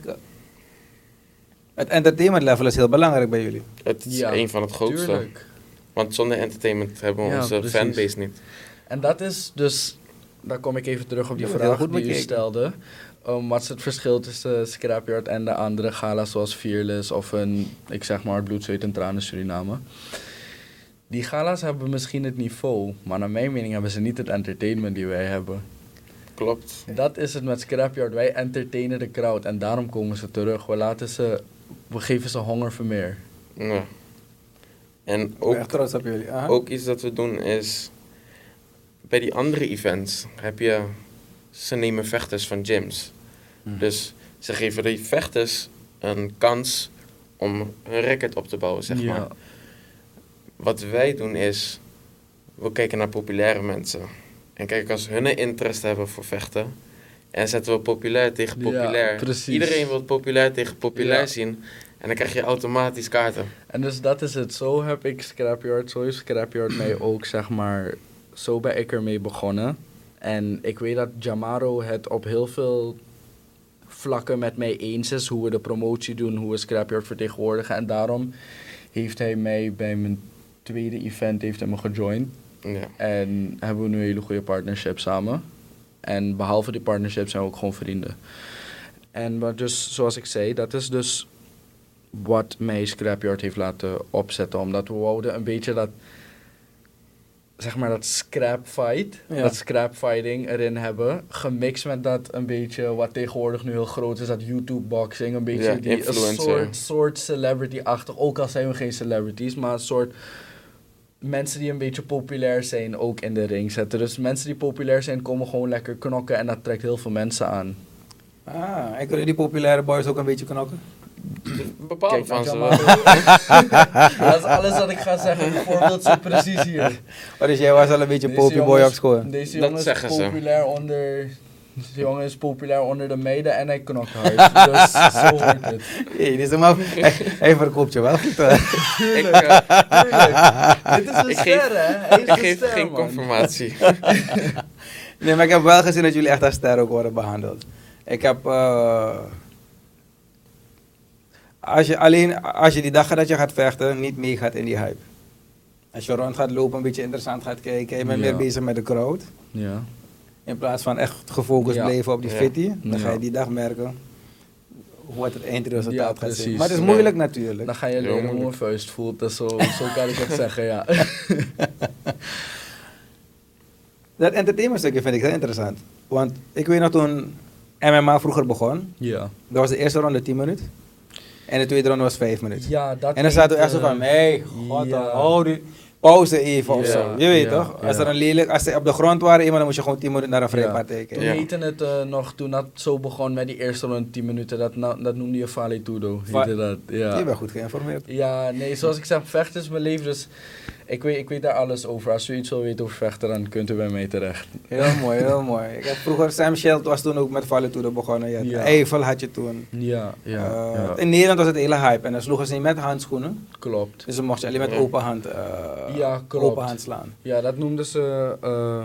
S1: het entertainment level is heel belangrijk bij jullie.
S3: Het is
S4: Ja,
S3: een van het grootste.
S4: Tuurlijk.
S3: Want zonder entertainment hebben we
S4: Ja,
S3: onze
S4: precies.
S3: fanbase niet.
S4: En dat is dus, daar kom ik even terug op die vraag die u stelde. Um, wat is het verschil tussen Scrapyard en de andere gala's zoals Fearless of een, ik zeg maar, Bloed, Zweet en Tranen Suriname? Die gala's hebben misschien het niveau, maar naar mijn mening hebben ze niet het entertainment die wij hebben.
S3: Klopt.
S4: Dat is het met Scrapyard, wij entertainen de crowd en daarom komen ze terug. We laten ze, we geven ze honger voor meer.
S3: Ja. En
S1: Ik ben
S3: ook
S1: op jullie. Aha.
S3: Ook iets dat we doen is, bij die andere events heb je, ze nemen vechters van gyms.
S1: Mhm.
S3: Dus ze geven die vechters een kans om hun record op te bouwen, zeg maar. Wat wij doen is, we kijken naar populaire mensen. En kijk, als hun een interesse hebben voor vechten, en zetten we populair tegen
S4: Ja,
S3: populair.
S4: precies.
S3: Iedereen wil populair tegen populair
S4: Ja.
S3: zien. En dan krijg je automatisch kaarten.
S4: En dus dat is het. Zo heb ik Scrapyard, zo heeft Scrapyard mij ook, zeg maar, zo ben ik ermee begonnen. En ik weet dat Jamaro het op heel veel vlakken met mij eens is, hoe we de promotie doen, hoe we Scrapyard vertegenwoordigen. En daarom heeft hij mij bij mijn tweede event heeft hij me gejoined.
S3: Ja.
S4: En hebben we nu een hele goede partnership samen. En behalve die partnership zijn we ook gewoon vrienden. En wat dus, zoals ik zei, dat is dus wat mij Scrapyard heeft laten opzetten. Omdat we wouden een beetje dat, zeg maar, dat scrap fight,
S1: Ja.
S4: dat scrap fighting erin hebben. Gemixt met dat een beetje, wat tegenwoordig nu heel groot is, dat YouTube boxing. Een beetje
S3: Ja,
S4: die, een soort, soort celebrity-achtig. Ook al zijn we geen celebrities, maar een soort mensen die een beetje populair zijn ook in de ring zetten. Dus mensen die populair zijn komen gewoon lekker knokken en dat trekt heel veel mensen aan.
S1: Ah, en kunnen die populaire boys ook een beetje knokken?
S3: Bepaalde
S4: Kijk,
S3: van ze
S4: dat is alles wat ik ga zeggen. Het voorbeeld zit precies hier.
S1: Oh, dus jij was al een beetje popie boy op school.
S4: Deze
S3: Dat
S4: jongen is
S3: zeggen ze.
S4: populair onder... Deze jongen is populair onder de meiden en hij knokt hard. dus zo hoort het.
S1: Hey, dit is maar, hij, hij verkoopt je wel goed
S3: eh,
S4: Tuurlijk. Dit is een
S3: Ik
S4: ster,
S3: geef-
S4: hè? Hij is
S3: ik
S4: een
S3: geef
S4: ster,
S3: geen
S4: man.
S3: confirmatie.
S1: Nee, maar ik heb wel gezien dat jullie echt als ster ook worden behandeld. Ik heb... eh, als je alleen, als je die dag dat je gaat vechten, niet meegaat in die hype. Als je rond gaat lopen, een beetje interessant gaat kijken, je bent
S4: Ja.
S1: meer bezig met de crowd.
S4: Ja.
S1: In plaats van echt gefocust
S4: Ja.
S1: blijven op die
S3: Ja.
S1: fitty, dan ga je die dag merken wat het eindresultaat
S4: Ja,
S1: gaat zijn. Maar het is
S3: Ja.
S1: moeilijk natuurlijk.
S4: Dan ga je leren hoe een vuist voelt. Dus zo, zo kan ik het zeggen, ja.
S1: Dat entertainment stukje vind ik heel interessant. Want ik weet nog toen MMA vroeger begon,
S4: Ja.
S1: dat was de eerste ronde 10 minuten. En de tweede ronde was 5 minuten.
S4: Ja, dat
S1: en dan zaten we echt zo
S4: heet,
S1: van,
S4: eh,
S1: hey, god,
S4: ja.
S1: hou die pauze even of
S4: Ja,
S1: zo. Je weet
S4: ja,
S1: toch? Als
S4: ja.
S1: er een lelijk, als ze op de grond waren, iemand, dan moest je gewoon 10 minuten naar een vrijpartij
S4: Toen
S1: kijken.
S3: Ja.
S4: heette het eh, nog, toen dat zo begon met die eerste ronde 10 minuten, dat, na- dat noemde je Vale Tudo.
S1: Va-
S4: heette dat, ja.
S1: Je bent goed geïnformeerd.
S4: Ja, nee, zoals ik zeg, vechten is mijn leven, dus ik weet, ik weet daar alles over. Als u iets wil weten over vechten, dan kunt u bij mij terecht.
S1: Heel mooi, heel mooi. Ik heb vroeger, Sam Schild was toen ook met Valetudo begonnen. Je
S4: Ja.
S1: Eiffel had je toen.
S4: Ja, ja,
S1: Eh,
S4: ja.
S1: In Nederland was het hele hype en dan sloegen ze niet met handschoenen.
S4: klopt.
S1: Dus dan mocht je alleen met open hand, eh,
S4: Ja, klopt.
S1: open hand slaan.
S4: Ja, dat noemden ze, eh,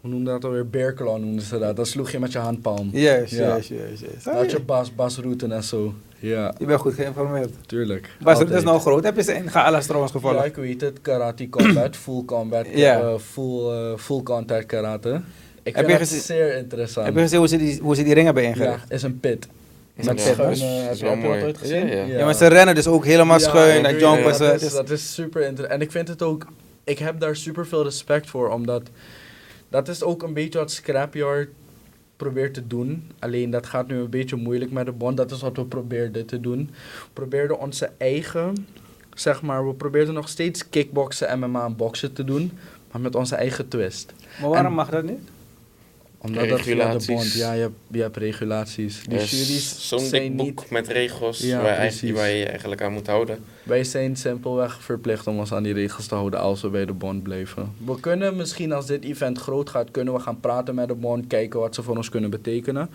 S4: hoe noemde dat alweer? Bearclaw noemden ze dat. Dat sloeg je met je handpalm. Ja.
S1: juist, juist. juist.
S4: Dat had je bas, basrouten en zo. Ja,
S1: Je bent goed geïnformeerd.
S4: tuurlijk.
S1: Bas, het is
S4: Altijd.
S1: nou groot. Heb je ze in Gaala's trouwens
S4: Ja,
S1: gevallen?
S4: ik weet het. Karate combat, full combat,
S1: Ja.
S4: eh, full, eh, full contact karate. Ik
S1: Heb
S4: vind
S1: je
S4: het
S1: gezien-
S4: zeer interessant.
S1: Heb je gezien hoe ze die, hoe ze die ringen hebben
S4: ja, is een pit.
S1: Is
S4: Met
S1: een pit,
S4: schuin, eh,
S3: Dat
S4: heb
S3: is
S4: je
S3: wel
S4: heb je dat ooit gezien?
S3: Ja, ja.
S1: Ja, maar ze rennen dus ook helemaal
S4: Ja,
S1: schuin en jumpen ze.
S4: Is- dat is super interessant. En ik vind het ook... Ik heb daar super veel respect voor, omdat... Dat is ook een beetje wat Scrapyard probeert te doen. Alleen dat gaat nu een beetje moeilijk met de bond. Dat is wat we probeerden te doen. We probeerden onze eigen... Zeg maar, we probeerden nog steeds kickboksen, MMA en boksen te doen. Maar met onze eigen twist.
S1: Maar waarom
S4: En-
S1: mag dat niet?
S4: Omdat dat via de
S3: Regulaties.
S4: bond... Ja, je hebt, je hebt regulaties. Die
S3: is
S4: juries
S3: Zo'n dik boek
S4: niet...
S3: met regels
S4: Ja,
S3: waar, eigenlijk-
S4: precies.
S3: waar je je eigenlijk aan moet houden.
S4: Wij zijn simpelweg verplicht om ons aan die regels te houden als we bij de bond blijven. We kunnen misschien als dit event groot gaat, kunnen we gaan praten met de bond, kijken wat ze voor ons kunnen betekenen.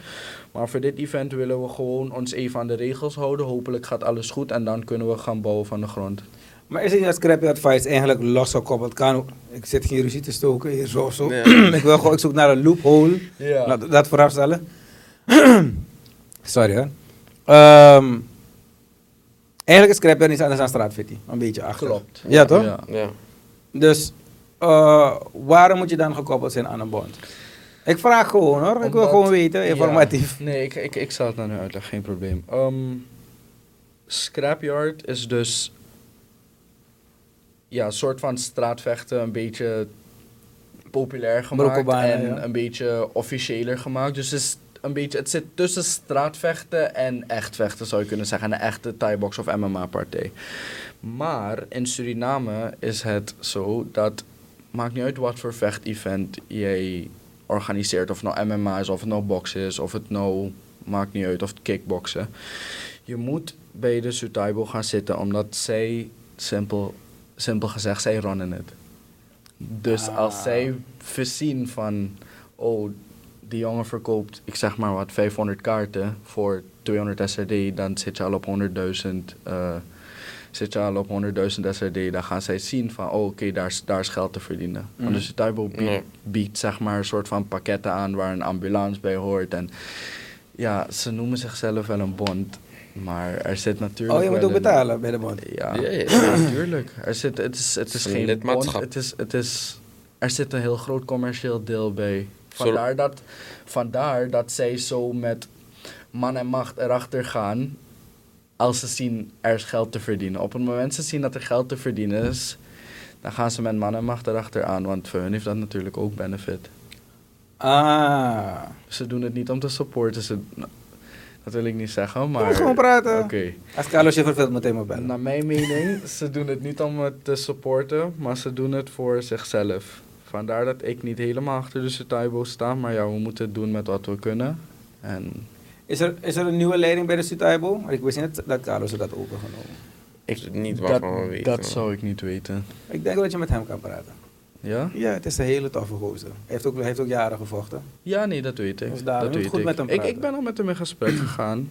S4: Maar voor dit event willen we gewoon ons even aan de regels houden. Hopelijk gaat alles goed en dan kunnen we gaan bouwen van de grond.
S1: Maar is het niet dat Scrappy Advice eigenlijk losgekoppeld kan? Ik zit geen ruzie te stoken hier zo of zo.
S3: Ja.
S1: ik, wil gewoon, ik zoek naar een loophole.
S4: Ja,
S1: Laat dat vooraf stellen. Sorry hoor. Ehm, eigenlijk is Scrapyard niets anders dan straatfitty. Een beetje achter.
S4: klopt.
S1: Ja, toch?
S4: Ja.
S3: Ja.
S1: Dus eh, waarom moet je dan gekoppeld zijn aan een bond? Ik vraag gewoon hoor. ik wil gewoon weten, informatief.
S4: Ja. Nee, ik, ik, ik zal het naar nu uitleggen, geen probleem. Ehm, scrapyard is dus ja, een soort van straatvechten, een beetje populair gemaakt en
S1: ja.
S4: een beetje officiëler gemaakt. Dus het, is een beetje, het zit tussen straatvechten en echt vechten, zou je kunnen zeggen. Een echte Thai-box of MMA-partij. Maar in Suriname is het zo dat, maakt niet uit wat voor vechtevent jij organiseert. Of het nou MMA is, of het nou boksen is, of het nou, maakt niet uit, of het kickboksen. Je moet bij de Sutaibo gaan zitten, omdat zij, simpel, simpel gezegd, zij runnen het. Dus
S1: Ah.
S4: als zij voorzien van, oh, die jongen verkoopt, ik zeg maar wat, 500 kaarten voor 200 SRD, dan zit je al op 100.000 eh, zit je al op 100.000 SRD, dan gaan zij zien van, oh, oké, daar, is, daar is geld te verdienen.
S1: Mm.
S4: Want de Sutaibo biedt, biedt, zeg maar, een soort van pakketten aan waar een ambulance bij hoort. En ja, ze noemen zichzelf wel een bond, maar er zit natuurlijk
S1: Oh, je moet ook
S4: een-
S1: betalen bij de bond.
S4: ja,
S3: Ja, ja.
S4: ja, natuurlijk. Er zit, het is, het is
S3: Het is een
S4: geen
S3: lidmaatschap.
S4: bond, het is, het is, er zit een heel groot commercieel deel bij. Vandaar dat, vandaar dat zij zo met man en macht erachter gaan als ze zien er is geld te verdienen. Op het moment ze zien dat er geld te verdienen is, dan gaan ze met man en macht erachter aan, want voor hun heeft dat natuurlijk ook benefit.
S1: Ah.
S4: Ze doen het niet om te supporten, ze, dat wil ik niet zeggen,
S1: Maar gewoon praten.
S4: Oké.
S1: Als Carlos je verveelt, meteen maar bellen.
S4: Naar mijn mening, ze doen het niet om het te supporten, maar ze doen het voor zichzelf. Vandaar dat ik niet helemaal achter de Sutaibo sta, maar ja, we moeten het doen met wat we kunnen. En
S1: Is er, is er een nieuwe leiding bij de Sutaibo? Ik wist niet dat Carlos dat overgenomen.
S3: Ik weet niet
S4: dat,
S3: waarvan we weten.
S4: dat zou ik niet weten.
S1: Ik denk dat je met hem kan praten.
S4: Ja?
S1: Ja, het is een hele toffe gozer. Hij heeft ook, hij heeft ook jaren gevochten.
S4: Ja, nee, dat weet ik.
S1: Dus
S4: dat weet
S1: goed
S4: ik.
S1: met hem
S4: ik.
S1: praten.
S4: Ik ben al met hem in gesprek gegaan.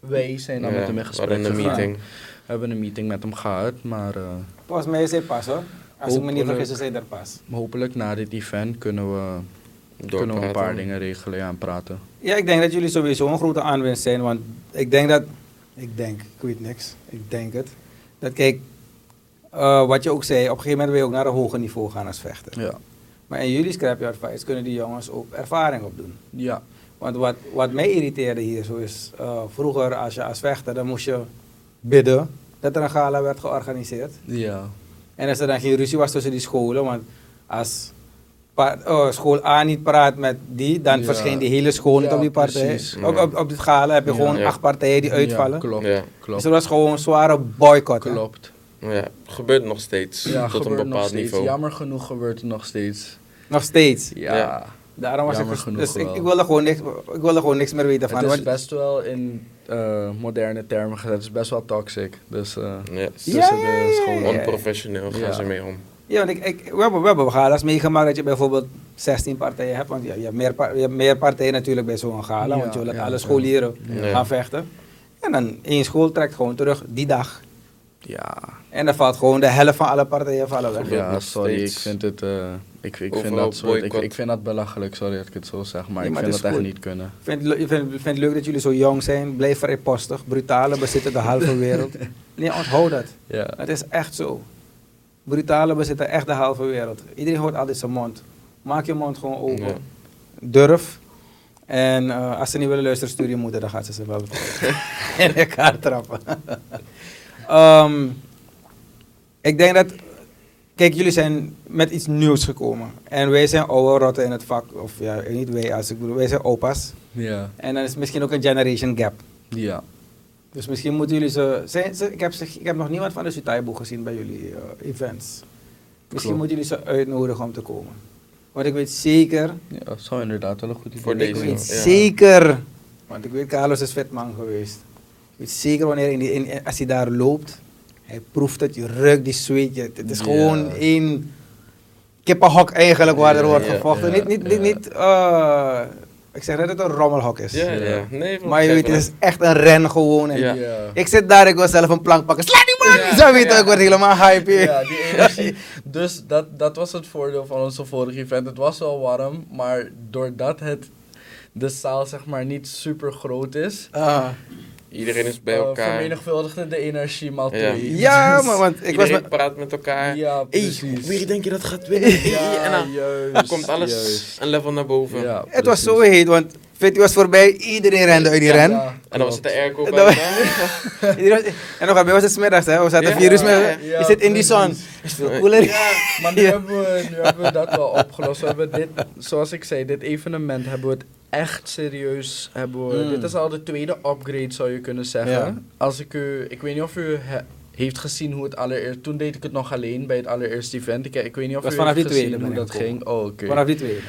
S4: Wij zijn al
S3: Ja,
S4: met hem in
S3: we
S4: gesprek
S3: hadden een
S4: gegaan.
S3: meeting.
S4: We hebben een meeting met hem gehad, maar eh,
S1: Volgens mij is hij pas hoor. Als ik me niet
S4: Hopelijk.
S1: vergis, is hij er pas.
S4: hopelijk na dit event kunnen we, kunnen we een paar dingen regelen ja, en praten.
S1: Ja, ik denk dat jullie sowieso een grote aanwinst zijn. Want ik denk dat... Ik denk, ik weet niks. Ik denk het. Dat kijk, eh, wat je ook zei, op een gegeven moment wil je ook naar een hoger niveau gaan als vechter.
S4: Ja.
S1: Maar in jullie scrapyard fights kunnen die jongens ook ervaring opdoen.
S4: Ja.
S1: Want wat, wat mij irriteerde hier zo is, eh, vroeger als je als vechter, dan moest je bidden dat er een gala werd georganiseerd.
S4: Ja.
S1: En als er dan geen ruzie was tussen die scholen, want als oh, school A niet praat met die, dan
S4: Ja.
S1: verscheen die hele school niet
S4: Ja,
S1: op die partij.
S4: precies.
S1: Ook op, op dit gala heb je
S4: Ja.
S1: gewoon
S3: Ja.
S1: acht partijen die uitvallen.
S4: Ja, klopt.
S3: Ja.
S1: Dus
S4: Klopt.
S1: er was gewoon een zware boycott. hè.
S4: Klopt.
S3: Ja, gebeurt nog steeds.
S4: Ja,
S3: tot een bepaald
S4: steeds.
S3: niveau.
S4: Jammer genoeg gebeurt het nog steeds.
S1: Nog steeds.
S4: Ja.
S3: Ja.
S1: Daarom was
S4: Jammer
S1: ik,
S4: genoeg
S1: dus ik, ik, wilde gewoon niks, ik wilde gewoon niks meer weten van.
S4: Het is
S1: want-
S4: best wel in eh, moderne termen gezet. Het is best wel toxic. Dus eh
S3: Ja.
S4: tussen
S1: Ja, ja,
S4: de
S1: ja,
S4: scholen.
S1: ja.
S3: Onprofessioneel gaan
S4: Ja.
S3: ze mee om.
S1: Ja, want ik, ik, we, hebben, we hebben gala's meegemaakt dat je bijvoorbeeld 16 partijen hebt. Want ja, je, hebt meer, je hebt meer partijen natuurlijk bij zo'n gala.
S4: Ja,
S1: want je wil dat
S4: ja,
S1: alle scholieren
S3: Ja.
S1: gaan vechten. En dan één school trekt gewoon terug die dag.
S4: Ja.
S1: En dan valt gewoon de helft van alle partijen vallen weg.
S4: Ja, sorry, ik vind het... eh, ik, ik, vind dat soort, ik, ik vind dat belachelijk, sorry dat ik het zo zeg, maar
S1: Ja,
S4: ik
S1: maar
S4: vind
S1: het
S4: dat echt niet kunnen.
S1: Ik vind, ik vind, vind het leuk dat jullie zo jong zijn. Blijf vrijpostig. Brutale bezitten de halve wereld. Nee, onthoud dat.
S4: Ja.
S1: Het is echt zo. Brutale bezitten echt de halve wereld. Iedereen hoort altijd zijn mond. Maak je mond gewoon open.
S3: Ja.
S1: Durf. En eh, als ze niet willen luisteren, stuur je moeder, dan gaat ze ze wel in elkaar trappen. Ehm, ik denk dat, kijk, jullie zijn met iets nieuws gekomen. En wij zijn oude rotten in het vak, of ja, niet wij, als ik bedoel, wij zijn opa's.
S4: Ja.
S1: En dan is misschien ook een generation gap.
S4: Ja.
S1: Dus misschien moeten jullie ze. Zijn ze ik, heb ze ik heb nog niemand van de Sutaibo gezien bij jullie eh, events. Misschien
S4: Klopt.
S1: moeten jullie ze uitnodigen om te komen. Want ik weet zeker.
S4: Ja, dat zou inderdaad wel een goed idee
S3: Voor
S1: Ik
S3: deze,
S1: weet
S3: ja.
S1: zeker. Want ik weet, Carlos is vetman geweest. Weet zeker wanneer in die, in, als hij daar loopt. Hij proeft het, je ruikt die zweet. je- Het is gewoon één kippenhok eigenlijk waar er wordt
S3: ja,
S1: gevochten. niet, niet, niet, niet eh, ik zeg net dat het een rommelhok is.
S3: Ja,
S4: Ja.
S3: Nee,
S1: Maar je weet, het is echt een ren gewoon. En
S3: Ja.
S1: Ik zit daar, ik wil zelf een plank pakken. Sla die man!
S4: Ja,
S1: Zo weet ik word helemaal hype.
S4: Ja, die energie. Dus dat, dat was het voordeel van onze vorige event. Het was wel warm, maar doordat het de zaal zeg maar niet super groot is,
S1: Ah.
S3: Iedereen is bij
S4: eh,
S3: elkaar.
S4: vermenigvuldigde de energie mal
S3: Ja.
S4: twee.
S1: Ja,
S4: Dus-
S1: maar want ik was
S3: Iedereen
S1: met...
S3: praat met elkaar.
S4: Ja, precies.
S3: wie denk je dat gaat winnen?
S4: Ja,
S3: en dan
S4: juist.
S3: komt alles
S4: juist.
S3: een level naar boven.
S4: Ja,
S1: Het was zo heet, want Fitty was voorbij, iedereen rende uit die
S3: Ja,
S1: ren.
S4: Ja,
S3: En dan was het de airco
S1: En
S3: bij
S1: en nog bij was het smiddags, hè. We zaten
S3: Ja,
S1: vier uur met-
S3: ja,
S4: ja,
S1: Je zit in die zon. is veel cooler.
S4: Ja, maar nu,
S1: Ja.
S4: hebben we, nu hebben we dat wel opgelost. We hebben dit, zoals ik zei, dit evenement hebben we het echt serieus. Hebben we,
S1: Mm.
S4: Dit is al de tweede upgrade, zou je kunnen zeggen.
S1: Ja.
S4: Als ik u, ik weet niet of u he- heeft gezien hoe het allereerst. Toen deed ik het nog alleen bij het allereerste event. Ik, ik weet niet of
S1: Was
S4: u
S1: vanaf
S4: heeft
S1: die tweede
S4: gezien hoe dat ging. Oh, oké.
S1: Vanaf die tweede.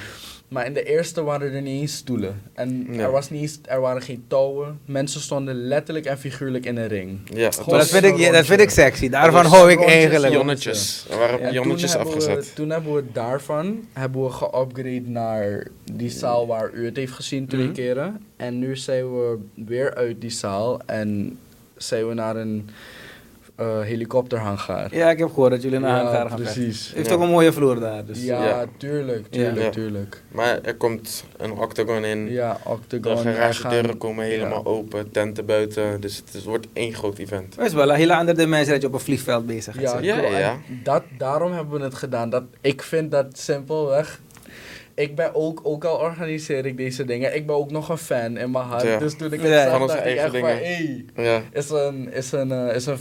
S4: Maar in de eerste waren er niet eens stoelen. En er, was niet eens, er waren geen touwen. Mensen stonden letterlijk en figuurlijk in een ring.
S3: Ja,
S1: dat vind, ik, ja, dat vind ik sexy. Daarvan hou ik eigenlijk.
S3: Jonnetjes. Er waren
S1: Ja,
S3: jonnetjes
S4: toen
S3: afgezet.
S4: We, toen hebben we daarvan hebben we geupgrade naar die zaal waar u het heeft gezien twee
S1: Mhm.
S4: keren. En nu zijn we weer uit die zaal en zijn we naar een eh helikopterhangaar.
S1: Ja, ik heb gehoord dat jullie naar
S4: Ja,
S1: elkaar gaan
S4: precies.
S1: Heeft
S3: Ja.
S1: ook een mooie vloer daar. Dus.
S4: ja,
S3: Ja.
S4: tuurlijk,
S1: Ja.
S4: tuurlijk,
S3: Ja.
S4: tuurlijk.
S3: Maar er komt een octagon in.
S4: Ja,
S3: De
S4: Octagon. er
S3: garagedeuren
S4: gaan-
S3: komen helemaal open, tenten buiten. Dus het is- wordt één groot event.
S1: Het is wel een hele andere dimensie dat je op een vliegveld bezig bent.
S4: Ja.
S3: Ja, ja.
S4: Dat, daarom hebben we het gedaan. Dat, ik vind dat simpelweg. Ik ben ook, ook al organiseer ik deze dingen, ik ben ook nog een fan in mijn hart.
S3: Ja.
S4: Dus toen ik het
S1: Ja,
S4: zag, dacht ik
S3: eigen
S4: echt van,
S3: dingen.
S4: hey,
S3: Ja.
S4: is een, is een, eh, is een,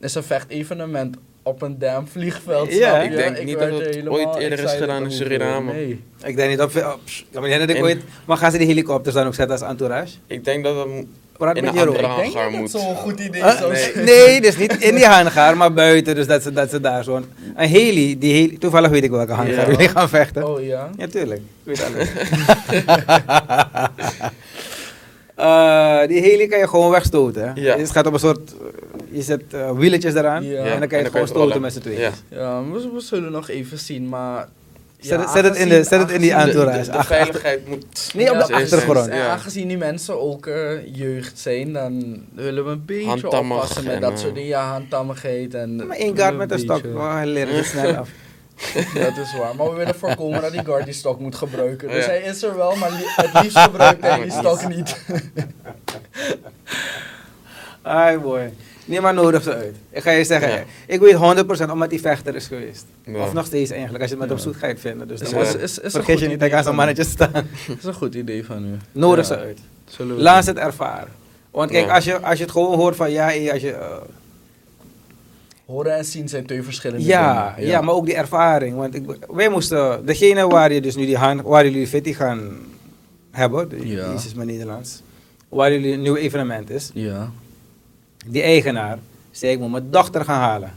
S4: is een vechtevenement op een damn vliegveld.
S1: Ja. Ik
S3: denk niet dat het ooit eerder is gedaan in. Suriname.
S4: Nee.
S1: Ik denk niet op. Pss, ik herinneren dat ik ooit. Maar gaan ze die helikopters dan ook zetten als entourage?
S3: Ik denk dat het
S1: Praat
S3: In
S1: met
S3: een
S1: Jero.
S3: andere
S4: Ik denk
S3: hangar
S4: niet
S3: moet.
S4: dat zo'n goed idee
S1: Huh?
S4: zou
S3: Nee.
S4: zijn.
S1: Nee, dus niet in die hangar, maar buiten. Dus dat ze, dat ze daar zo'n... Een heli, die heli, toevallig weet ik welke hangar
S3: Ja.
S1: jullie gaan vechten.
S4: Oh ja?
S1: Ja, tuurlijk. Ik weet alles. Eh, die heli kan je gewoon wegstoten. Het gaat op een soort... Je zet eh, wieletjes eraan
S4: Ja.
S1: en dan kan je het gewoon stoten met z'n tweeën.
S3: Ja.
S4: Ja, we, we zullen nog even zien, maar...
S1: Zet,
S4: ja,
S1: het- zet, het in de, zet het in die
S3: De, de,
S1: entourage.
S3: de
S1: Ach,
S3: veiligheid moet...
S1: Nee, op de achtergrond.
S4: En aangezien die mensen ook eh, jeugd zijn, dan willen we een beetje
S3: Handtammig
S4: oppassen met
S3: en,
S4: dat
S3: eh,
S4: soort dingen. Ja, handtammigheid en...
S1: maar één guard met een stok. Oh, hij leert het snel af.
S4: Dat is waar. Maar we willen voorkomen dat die guard die stok moet gebruiken. Dus
S3: Ja.
S4: hij is er wel, maar li- het liefst gebruikt hij die stok niet.
S1: Ai boy. Nee, maar nodig ze uit. Ik ga je zeggen,
S3: Ja.
S1: ik weet 100% omdat hij vechter is geweest.
S3: Ja.
S1: Of nog steeds eigenlijk, als je het met
S4: Ja.
S1: op zoek gaat vinden. Dus
S4: Is-
S1: dan
S3: is-
S1: was-
S4: is- is een
S1: vergeet
S4: goed
S1: je niet,
S4: idee
S1: hij kan zo'n
S4: van-
S1: mannetje staan.
S4: Dat is een goed idee van u.
S1: Nodig
S4: Ja.
S1: ze uit.
S4: Zullen we
S1: Laat het ervaren. Want kijk,
S3: Ja.
S1: als, je, als je het gewoon hoort van ja, als je, eh,
S4: Horen en zien zijn twee verschillende
S1: ja,
S4: dingen.
S1: ja, maar ook die ervaring. Want ik, wij moesten, degene waar je dus nu die hand, waar jullie fitty gaan hebben,
S4: Ja.
S1: iets is maar Nederlands, waar jullie een nieuw evenement is,
S4: Ja.
S1: Die eigenaar zei ik moet mijn dochter gaan halen.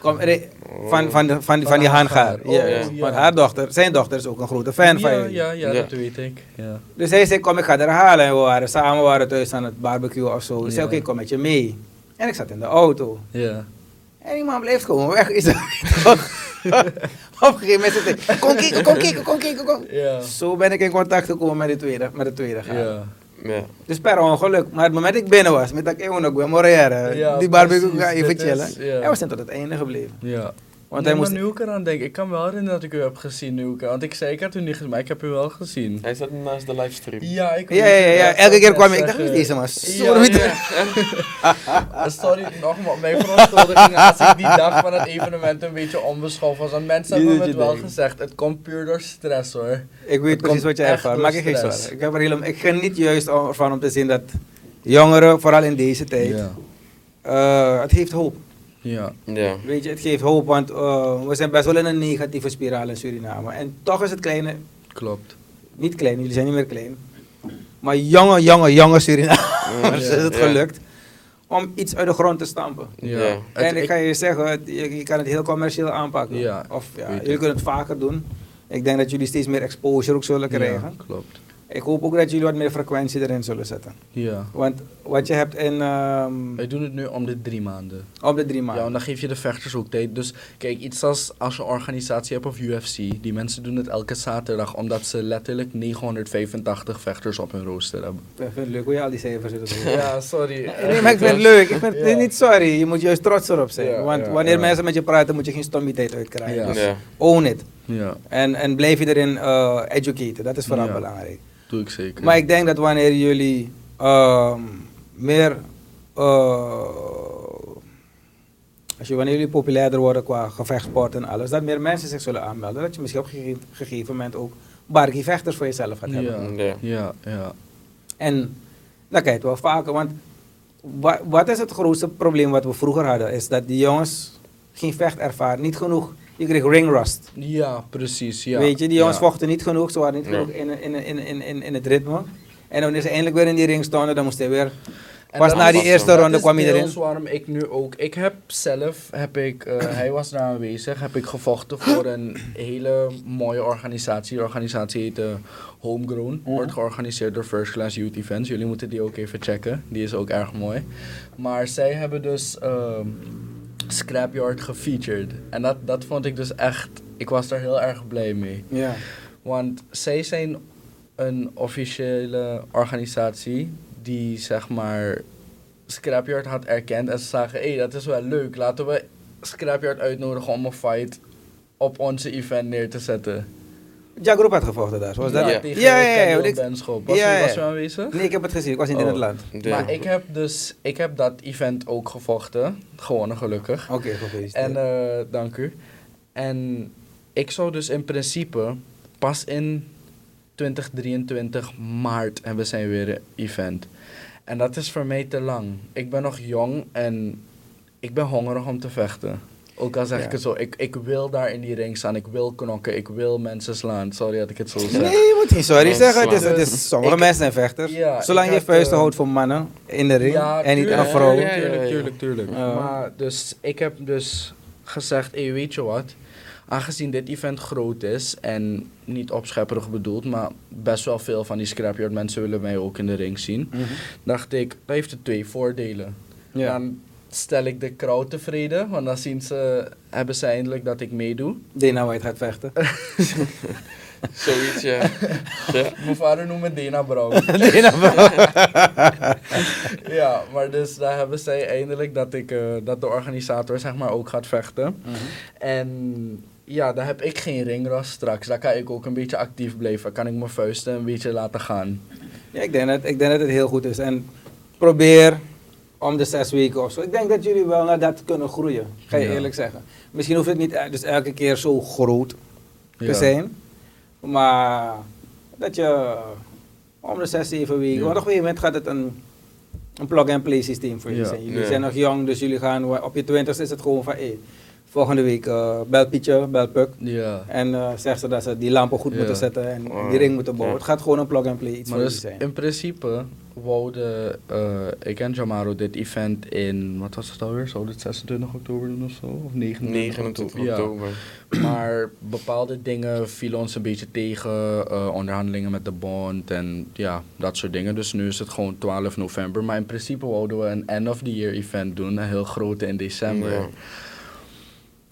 S1: Kom, re- van, van, de, van, die- van die
S4: Hangaar. Oh,
S1: Ja,
S3: ja.
S1: Want haar dochter, zijn dochter is ook een grote fan van
S4: ja,
S1: jullie.
S4: ja, ja,
S3: Ja.
S4: dat weet ik. Ja.
S1: Dus hij zei, kom ik ga er halen. En we waren samen we waren thuis aan het barbecue of zo. Dus ik zei, oké, kom met je mee. En ik zat in de auto.
S4: Ja.
S1: En die man bleef gewoon weg. Is dat? Op een gegeven moment zei hij, kom kijken, kom kijken, kom kijken, kom.
S4: Ja.
S1: Zo ben ik in contact gekomen met de tweede, met de tweede gaan. Dus per ongeluk. Maar het moment dat ik binnen was, met dat ik ook ben moreren, die barbecue ga even chillen. En we zijn tot het einde gebleven.
S4: Ja.
S1: Want
S4: nee,
S1: hij moest...
S4: maar nu ik eraan denk, ik kan me wel herinneren dat ik u heb gezien nu ik, want ik zei ik had u niet gezien, maar ik heb u wel gezien.
S3: Hij zat naast de livestream.
S4: Ja, ik
S1: Ja, ja, ja, ja. Elke keer kwam ik, ik dacht, is deze man? Zo,
S4: Ja, ja. Sorry, nogmaals, mijn verontschuldiging als ik die dag van het evenement een beetje onbeschoft was. Want mensen
S1: Niet
S4: hebben me het wel
S1: denkt.
S4: gezegd, het komt puur door stress hoor.
S1: Ik weet
S4: Het
S1: precies wat je
S4: echt
S1: ervaart. Maak je geen zorgen. Ik, heb er helemaal, ik geniet juist ervan om te zien dat jongeren, vooral in deze tijd,
S4: Ja.
S1: eh, het geeft hoop.
S4: Ja.
S3: Ja.
S1: Weet je, het geeft hoop, want eh, we zijn best wel in een negatieve spiraal in Suriname. En toch is het kleine,
S4: Klopt.
S1: niet klein, jullie zijn niet meer klein, maar jonge, jonge, jonge Surinamers
S4: Ja.
S1: is het
S3: Ja.
S1: gelukt om iets uit de grond te stampen.
S4: Ja.
S3: Ja.
S4: Het-
S1: en ik ga je zeggen, je, je kan het heel commercieel aanpakken.
S4: Ja,
S1: of ja, jullie kunnen het vaker doen. Ik denk dat jullie steeds meer exposure ook zullen krijgen.
S4: Ja, klopt.
S1: Ik hoop ook dat jullie wat meer frequentie erin zullen zetten.
S4: Ja.
S1: Want wat je hebt in, ehm,
S4: Wij doen het nu om de drie maanden.
S1: op de drie
S4: Ja,
S1: maanden.
S4: en dan geef je de vechters ook tijd. Dus kijk, iets als als je een organisatie hebt of UFC, die mensen doen het elke zaterdag omdat ze letterlijk 985 vechters op hun rooster hebben.
S1: Ik vind het leuk hoe je al die cijfers zit.
S4: Ja, sorry.
S1: Nee, maar ik vind het leuk. Ik vind het
S4: Ja.
S1: niet sorry. Je moet juist trots erop zijn.
S4: Ja,
S1: Want
S4: ja,
S1: wanneer
S4: ja.
S1: mensen met je praten, moet je geen stommiteit uitkrijgen.
S4: Ja.
S1: Dus
S3: Ja.
S1: own it.
S4: Ja,
S1: En, en blijf je erin eh educaten. Dat is vooral
S4: Ja.
S1: belangrijk.
S4: doe ik zeker.
S1: Maar ik denk dat wanneer jullie ehm, meer... eh, als je, wanneer jullie populairder worden qua gevechtsport en alles, dat meer mensen zich zullen aanmelden. Dat je misschien op een gegeven, gegeven moment ook barkie vechters voor jezelf gaat hebben.
S4: ja.
S3: Ja.
S4: Ja, ja.
S1: En dat kijk je wel vaker, want wa- wat is het grootste probleem wat we vroeger hadden? Is dat die jongens geen vechtervaring, niet genoeg. Je kreeg ring rust.
S4: Ja, precies. Ja.
S1: Weet je, die jongens
S4: ja.
S1: vochten niet genoeg, ze waren niet
S3: Ja.
S1: genoeg in, in, in, in, in, in het ritme. En wanneer ze eindelijk weer in die ring stonden, dan moest hij weer.
S4: En
S1: Pas
S4: dat
S1: na
S4: is-
S1: die eerste
S4: dat
S1: ronde
S4: is
S1: kwam hij erin.
S4: deels waarom ik nu ook... Ik heb zelf, heb ik, eh, hij was daar aanwezig, heb ik gevochten voor een hele mooie organisatie. De organisatie heet eh, Homegrown.
S1: Mhm.
S4: Wordt georganiseerd door First Class Youth Events. Jullie moeten die ook even checken. Die is ook erg mooi. Maar zij hebben dus ehm, Scrapyard gefeatured. En dat, dat vond ik dus echt... Ik was daar heel erg blij mee.
S1: Ja.
S4: Want zij zijn een officiële organisatie die zeg maar Scrapyard had erkend en ze zagen, hé, hey, dat is wel leuk, laten we Scrapyard uitnodigen om een fight op onze event neer te zetten.
S1: Jack Roep had gevochten daar, zoals dat?
S4: ja,
S3: Ja.
S4: tegen
S1: Ja, ja, ik-
S4: Benschop. Was,
S1: Ja,
S4: was
S1: ja.
S4: u aanwezig?
S1: Nee, ik heb het gezien, ik was niet in
S4: Oh.
S1: het land.
S3: Ja.
S4: Maar ik heb dus, ik heb dat event ook gevochten, gewonnen gelukkig.
S1: Oké, gefeliciteerd.
S4: En eh, dank u. En ik zou dus in principe pas in 2023 maart hebben zij weer een event. En dat is voor mij te lang. Ik ben nog jong en ik ben hongerig om te vechten. Ook al zeg
S1: Ja.
S4: ik het zo, ik, ik wil daar in die ring staan, ik wil knokken, ik wil mensen slaan. Sorry dat ik het zo zeg.
S1: Nee, je moet geen sorry zeggen. Het is, het is, sommige
S4: Ik-
S1: mensen zijn vechters.
S4: Ja,
S1: Zolang je vuisten
S4: eh,
S1: houdt voor mannen in de ring en niet aan
S4: tuurlijk,
S1: vrouwen.
S4: Tuurlijk, tuurlijk, tuurlijk. Maar dus, ik heb dus gezegd, hey, weet je wat? Aangezien dit event groot is en niet opschepperig bedoeld, maar best wel veel van die scrapyard mensen willen mij ook in de ring zien,
S1: Mhm.
S4: dacht ik, dat heeft het twee voordelen.
S1: Ja.
S4: Dan stel ik de crowd tevreden, want dan zien ze, hebben ze eindelijk dat ik meedoe.
S1: Dana White gaat vechten.
S3: Zoiets, ja. ja.
S4: Mijn vader noemt me Dana Brown.
S1: Dana
S4: ja, maar dus daar hebben zij eindelijk dat, ik, eh, dat de organisator zeg maar ook gaat vechten.
S1: Mhm.
S4: En ja, dan heb ik geen ringras straks. Dan kan ik ook een beetje actief blijven. Kan ik mijn vuisten een beetje laten gaan.
S1: Ja, ik denk, dat, ik denk dat het heel goed is. En probeer om de zes weken of zo. Ik denk dat jullie wel naar dat kunnen groeien, ga je
S4: Ja.
S1: eerlijk zeggen. Misschien hoeft het niet e- dus elke keer zo groot te
S4: Ja.
S1: zijn, maar dat je om de zes, zeven weken, want op een gegeven moment gaat het een, een plug-and-play systeem voor jullie zijn. Jullie zijn nog jong, dus jullie gaan op je twintigste is het gewoon van, hey, volgende week eh bel Pietje, bel Puk.
S4: Ja.
S1: En eh zeg ze dat ze die lampen goed moeten zetten en
S3: Oh,
S1: die ring moeten bouwen. Het gaat gewoon een plug-and-play iets
S4: Maar
S1: voor
S4: dus
S1: zijn.
S4: in principe wouden eh, ik en Jamaro dit event in, wat was het alweer? Zou dit 26 oktober doen of zo? Of 29,
S3: 29
S4: Ja.
S3: oktober.
S4: Maar bepaalde dingen vielen ons een beetje tegen, eh, onderhandelingen met de bond en ja, dat soort dingen. Dus nu is het gewoon 12 november. Maar in principe wouden we een end of the year event doen, een heel grote in december.
S3: Ja.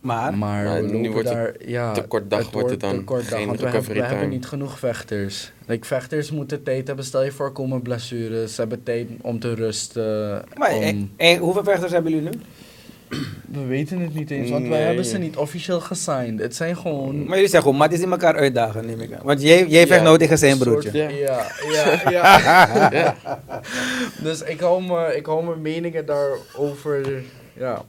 S1: Maar,
S4: Maar,
S3: Maar
S4: we
S3: nu wordt het
S4: daar, ja,
S3: te kort dag wordt het dan,
S4: te kort dag,
S3: geen
S4: want we, hebben, we hebben niet genoeg vechters. Like, vechters moeten tijd hebben, stel je voor komen blessures, ze hebben tijd om te rusten.
S1: maar
S4: om-
S1: eh, eh, hoeveel vechters hebben jullie nu?
S4: we weten het niet eens, want wij hebben ze niet officieel gesigned. Het zijn gewoon...
S1: Maar jullie zeggen gewoon, maar het is in elkaar uitdagen, neem ik aan. Want jij, jij vecht
S3: Ja,
S1: nou tegen zijn
S4: soort-
S1: broertje.
S3: Ja.
S4: Ja, ja, ja. dus ik hou, me, ik hou mijn meningen daarover, ja.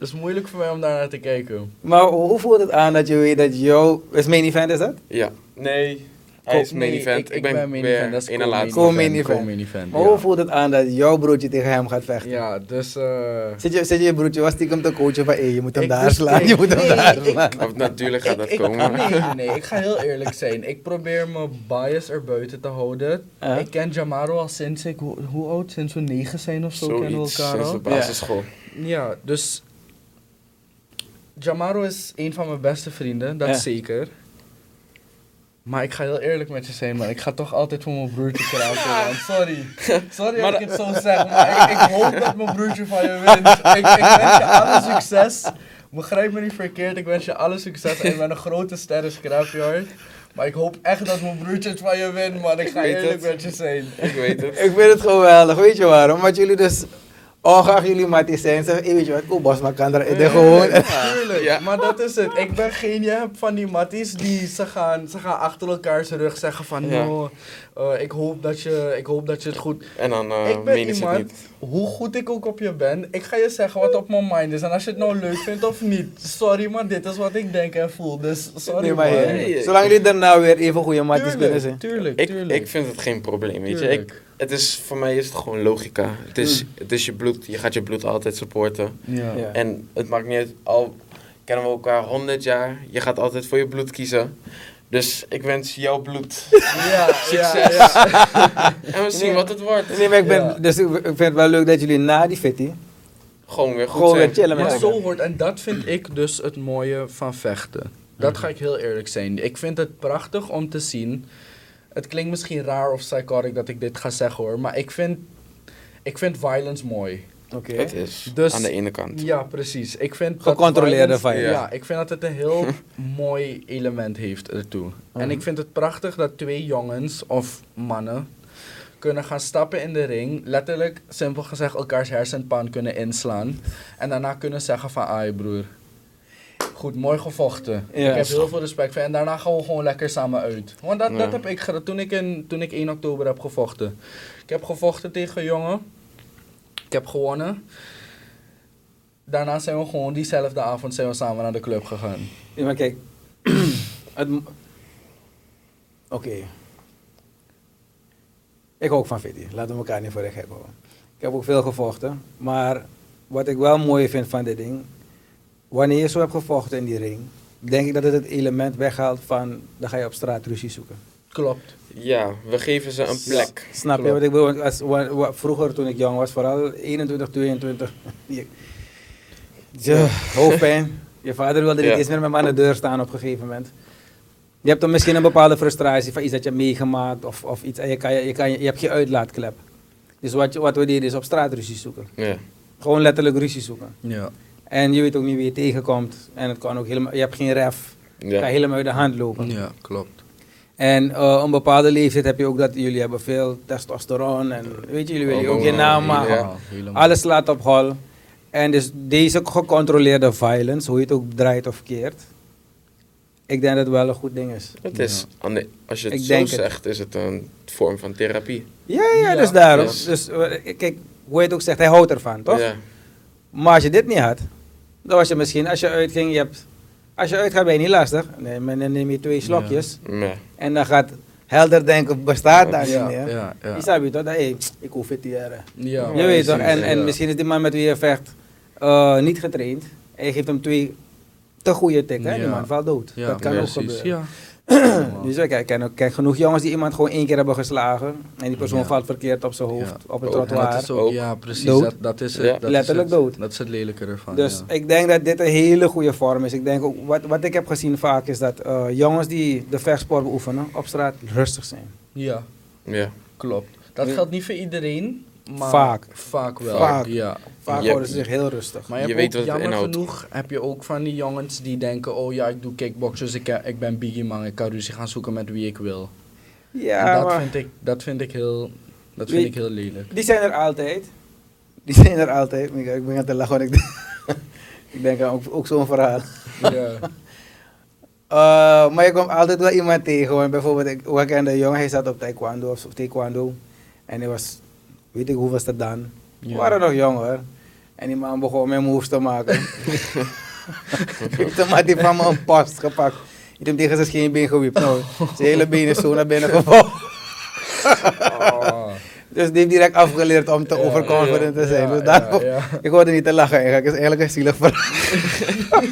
S4: Het is moeilijk voor mij om daar naar te kijken.
S1: Maar hoe voelt het aan dat je weet dat jouw... Is main event is dat?
S3: Ja. Nee. Hij is main
S4: Nee,
S3: event. Ik, ben,
S4: main
S3: weer
S4: event, dat is
S3: in
S4: co-main
S3: laatste.
S1: Co-main event.
S4: Co-main event,
S1: Maar
S4: ja.
S1: hoe voelt het aan dat jouw broertje tegen hem gaat vechten?
S4: Ja, dus... eh
S1: Zit, je, zit je je broertje was stiekem te coachen van, hé, je moet hem
S4: Ik
S1: daar
S4: dus-
S1: slaan, je
S4: nee,
S1: moet hem
S4: nee,
S1: daar
S4: ik-
S1: slaan.
S3: Of natuurlijk gaat
S4: ik,
S3: dat
S4: ik,
S3: komen.
S4: Nee, nee, nee, ik ga heel eerlijk zijn. Ik probeer mijn bias er buiten te houden. Ik ken Jamaro al sinds ik, hoe, hoe oud? Sinds we negen zijn of zo kennen we
S3: Zoiets
S4: elkaar
S3: sinds
S4: al.
S3: de basisschool.
S4: Ja, dus Jamaro is een van mijn beste vrienden, dat
S1: Ja.
S4: zeker. Maar ik ga heel eerlijk met je zijn, man. Ik ga toch altijd voor mijn broertje kraken, man. Sorry. Sorry dat ik het zo zeg, maar ik, ik hoop dat mijn broertje van je wint. Ik, ik wens je alle succes. Begrijp me niet verkeerd, ik wens je alle succes. En ik ben een grote ster in Scrapyard. Maar ik hoop echt dat mijn broertje het van je wint, man. Ik ga eerlijk
S3: het.
S4: met je zijn.
S3: Ik weet het.
S1: Ik vind het geweldig, weet je waarom? Omdat jullie dus, ongeacht jullie matties zijn, zeggen, hey, weet je wat, Bas, maar kan er er gewoon.
S4: Tuurlijk,
S3: Ja.
S4: maar dat is het. Ik ben geen, je hebt van die matties die ze gaan, ze gaan achter elkaar zijn rug zeggen van
S3: Ja.
S4: no, eh, ik, hoop dat je, ik hoop dat je het goed...
S3: En dan eh
S4: ik ben
S3: het
S4: iemand,
S3: niet.
S4: hoe goed ik ook op je ben, ik ga je zeggen wat op mijn mind is. En als je het nou leuk vindt of niet, sorry maar dit is wat ik denk en voel. Dus sorry
S1: Nee, maar
S4: man.
S1: ja,
S3: Nee,
S1: zolang jullie daarna weer even goede matties kunnen zijn.
S4: tuurlijk, tuurlijk.
S3: ik vind het geen probleem, weet je. Ik, het is, voor mij is het gewoon logica. Het is, het is je bloed. Je gaat je bloed altijd supporten.
S4: ja.
S1: Ja.
S3: En het maakt niet uit, al kennen we elkaar 100 jaar, je gaat altijd voor je bloed kiezen. Dus ik wens jouw bloed
S4: Ja,
S3: succes.
S4: ja, ja.
S3: En we zien
S1: Nee.
S3: wat het wordt.
S1: Nee, maar ik, ben,
S4: Ja.
S1: dus ik vind het wel leuk dat jullie na die fitty
S3: Gewoon weer goed
S1: gewoon weer chillen met
S4: zo hoort, en dat vind ik dus het mooie van vechten. Dat ga ik heel eerlijk zijn. Ik vind het prachtig om te zien. Het klinkt misschien raar of psychotic dat ik dit ga zeggen hoor, maar ik vind, ik vind violence mooi.
S1: Oké.
S3: Het is
S4: Dus-
S3: aan de ene kant.
S4: Ja, precies. Ik vind dat
S1: Gecontroleerde
S4: violence-
S1: violence.
S4: Ja, ik vind dat het een heel mooi element heeft ertoe. En
S1: Mhm.
S4: ik vind het prachtig dat twee jongens of mannen kunnen gaan stappen in de ring. Letterlijk, simpel gezegd, elkaars hersenpan kunnen inslaan. En daarna kunnen zeggen van, ai broer, goed, mooi gevochten.
S1: Ja.
S4: Ik heb heel veel respect voor. En daarna gaan we gewoon lekker samen uit. Want dat,
S3: Ja.
S4: dat heb ik gedaan toen ik, in, toen ik 1 oktober heb gevochten. Ik heb gevochten tegen een jongen. Ik heb gewonnen. Daarna zijn we gewoon diezelfde avond zijn we samen naar de club gegaan.
S1: Ja, maar kijk. Oké. Ik hou ook van fitty. Laten we elkaar niet voor de gek houden. Ik heb ook veel gevochten. Maar wat ik wel mooi vind van dit ding. Wanneer je zo hebt gevochten in die ring. Denk ik dat het het element weghaalt van. Dan ga je op straat ruzie zoeken.
S4: Klopt.
S3: Ja, we geven ze een plek.
S1: Snap je wat ik bedoel? Want Als, vroeger toen ik jong was, vooral 21, 22. je, je, hoofdpijn. Je vader wilde niet
S3: Ja.
S1: eens meer met me aan de deur staan op een gegeven moment. Je hebt dan misschien een bepaalde frustratie van iets dat je hebt meegemaakt of, of iets. En je, kan, je, je, kan, je hebt geen uitlaatklep. Dus wat, je- wat we deden is op straat ruzie zoeken.
S3: Ja.
S1: Gewoon letterlijk ruzie zoeken.
S4: Ja.
S1: En je weet ook niet wie je tegenkomt. En het kan ook helemaal, je hebt geen ref. Het
S3: Ja.
S1: kan helemaal uit de hand lopen.
S4: Ja, klopt.
S1: En eh, op een bepaalde leeftijd heb je ook dat jullie hebben veel testosteron. En weet je, jullie willen ook je naam maken.
S3: Ja.
S4: helemaal.
S1: Alles slaat op hol. En dus deze gecontroleerde violence, hoe je het ook draait of keert. Ik denk dat het wel een goed ding is.
S3: Het is, als je het
S1: Ik
S3: zo
S1: het.
S3: zegt, is het een vorm van therapie.
S1: Ja, ja,
S4: Ja,
S1: dus daarom. Dus eh, kijk, hoe je het ook zegt, hij houdt ervan, toch?
S3: Ja.
S1: Maar als je dit niet had, dan was je misschien, als je uitging, je hebt, als je uitgaat ben je niet lastig. Nee, maar dan neem je twee slokjes
S3: Ja.
S1: en dan gaat helder denken, bestaat daar
S4: Ja,
S1: niet meer.
S4: ja, ja.
S1: Je snap je toch? Dat, hey, ik hoef het hier.
S4: Ja,
S1: je weet toch? En, en
S4: ja.
S1: misschien is die man met wie je vecht eh, niet getraind. En je geeft hem twee te goede tikken. en Die
S4: Ja.
S1: man valt dood.
S4: Ja,
S1: dat kan ook gebeuren. Dus ik kijk, ken, ook- ken genoeg jongens die iemand gewoon één keer hebben geslagen. En die persoon
S4: Ja.
S1: valt verkeerd op zijn hoofd,
S4: Ja.
S1: op het
S4: dat
S1: trottoir.
S4: is ook, ja, precies.
S1: Dood.
S4: Dat, dat is het.
S3: Ja.
S4: Dat is
S1: Letterlijk
S4: het,
S1: dood.
S4: Dat is het lelijke ervan.
S1: Dus
S4: ja.
S1: ik denk dat dit een hele goede vorm is. Ik denk ook, wat, wat ik heb gezien vaak is dat eh, jongens die de vechtsport beoefenen op straat rustig zijn.
S4: Ja,
S3: Ja.
S4: klopt. Dat
S1: Ja.
S4: geldt niet voor iedereen, maar
S1: Vaak.
S4: Vaak wel.
S1: Vaak.
S4: Ja.
S1: Vaak
S3: Je-
S1: houden ze zich heel rustig.
S4: Maar je,
S3: weet
S4: ook,
S3: wat het
S4: jammer genoeg heb je ook van die jongens die denken, oh ja, ik doe kickboxen, dus ik, ik ben Biggie Man, ik kan ruzie gaan zoeken met wie ik wil.
S1: Ja,
S4: en dat
S1: maar
S4: vind ik, dat vind ik heel, dat vind ik heel lelijk.
S1: die zijn er altijd. Die zijn er altijd. Ik ik ben aan het lachen, ik, ik denk aan ook, ook zo'n verhaal.
S4: ja.
S1: Eh, maar je komt altijd wel iemand tegen. Want bijvoorbeeld, ik, ik kende een jongen, hij zat op taekwondo of, of taekwondo. En hij was, weet ik hoe was dat dan? We
S4: Ja.
S1: waren nog jong hoor. En die man begon met moves te maken. Toen had hij van me een past gepakt. Ik heb tegen zijn scheenbeen gewiept. Nou, zijn hele been is zo naar binnen gevallen.
S4: Oh.
S1: Dus die heeft direct afgeleerd om te
S4: Ja,
S1: overconfident te zijn.
S4: Ja,
S1: dus daarom,
S4: ja, ja.
S1: ik hoorde niet te lachen eigenlijk. Het is eigenlijk een zielig verhaal.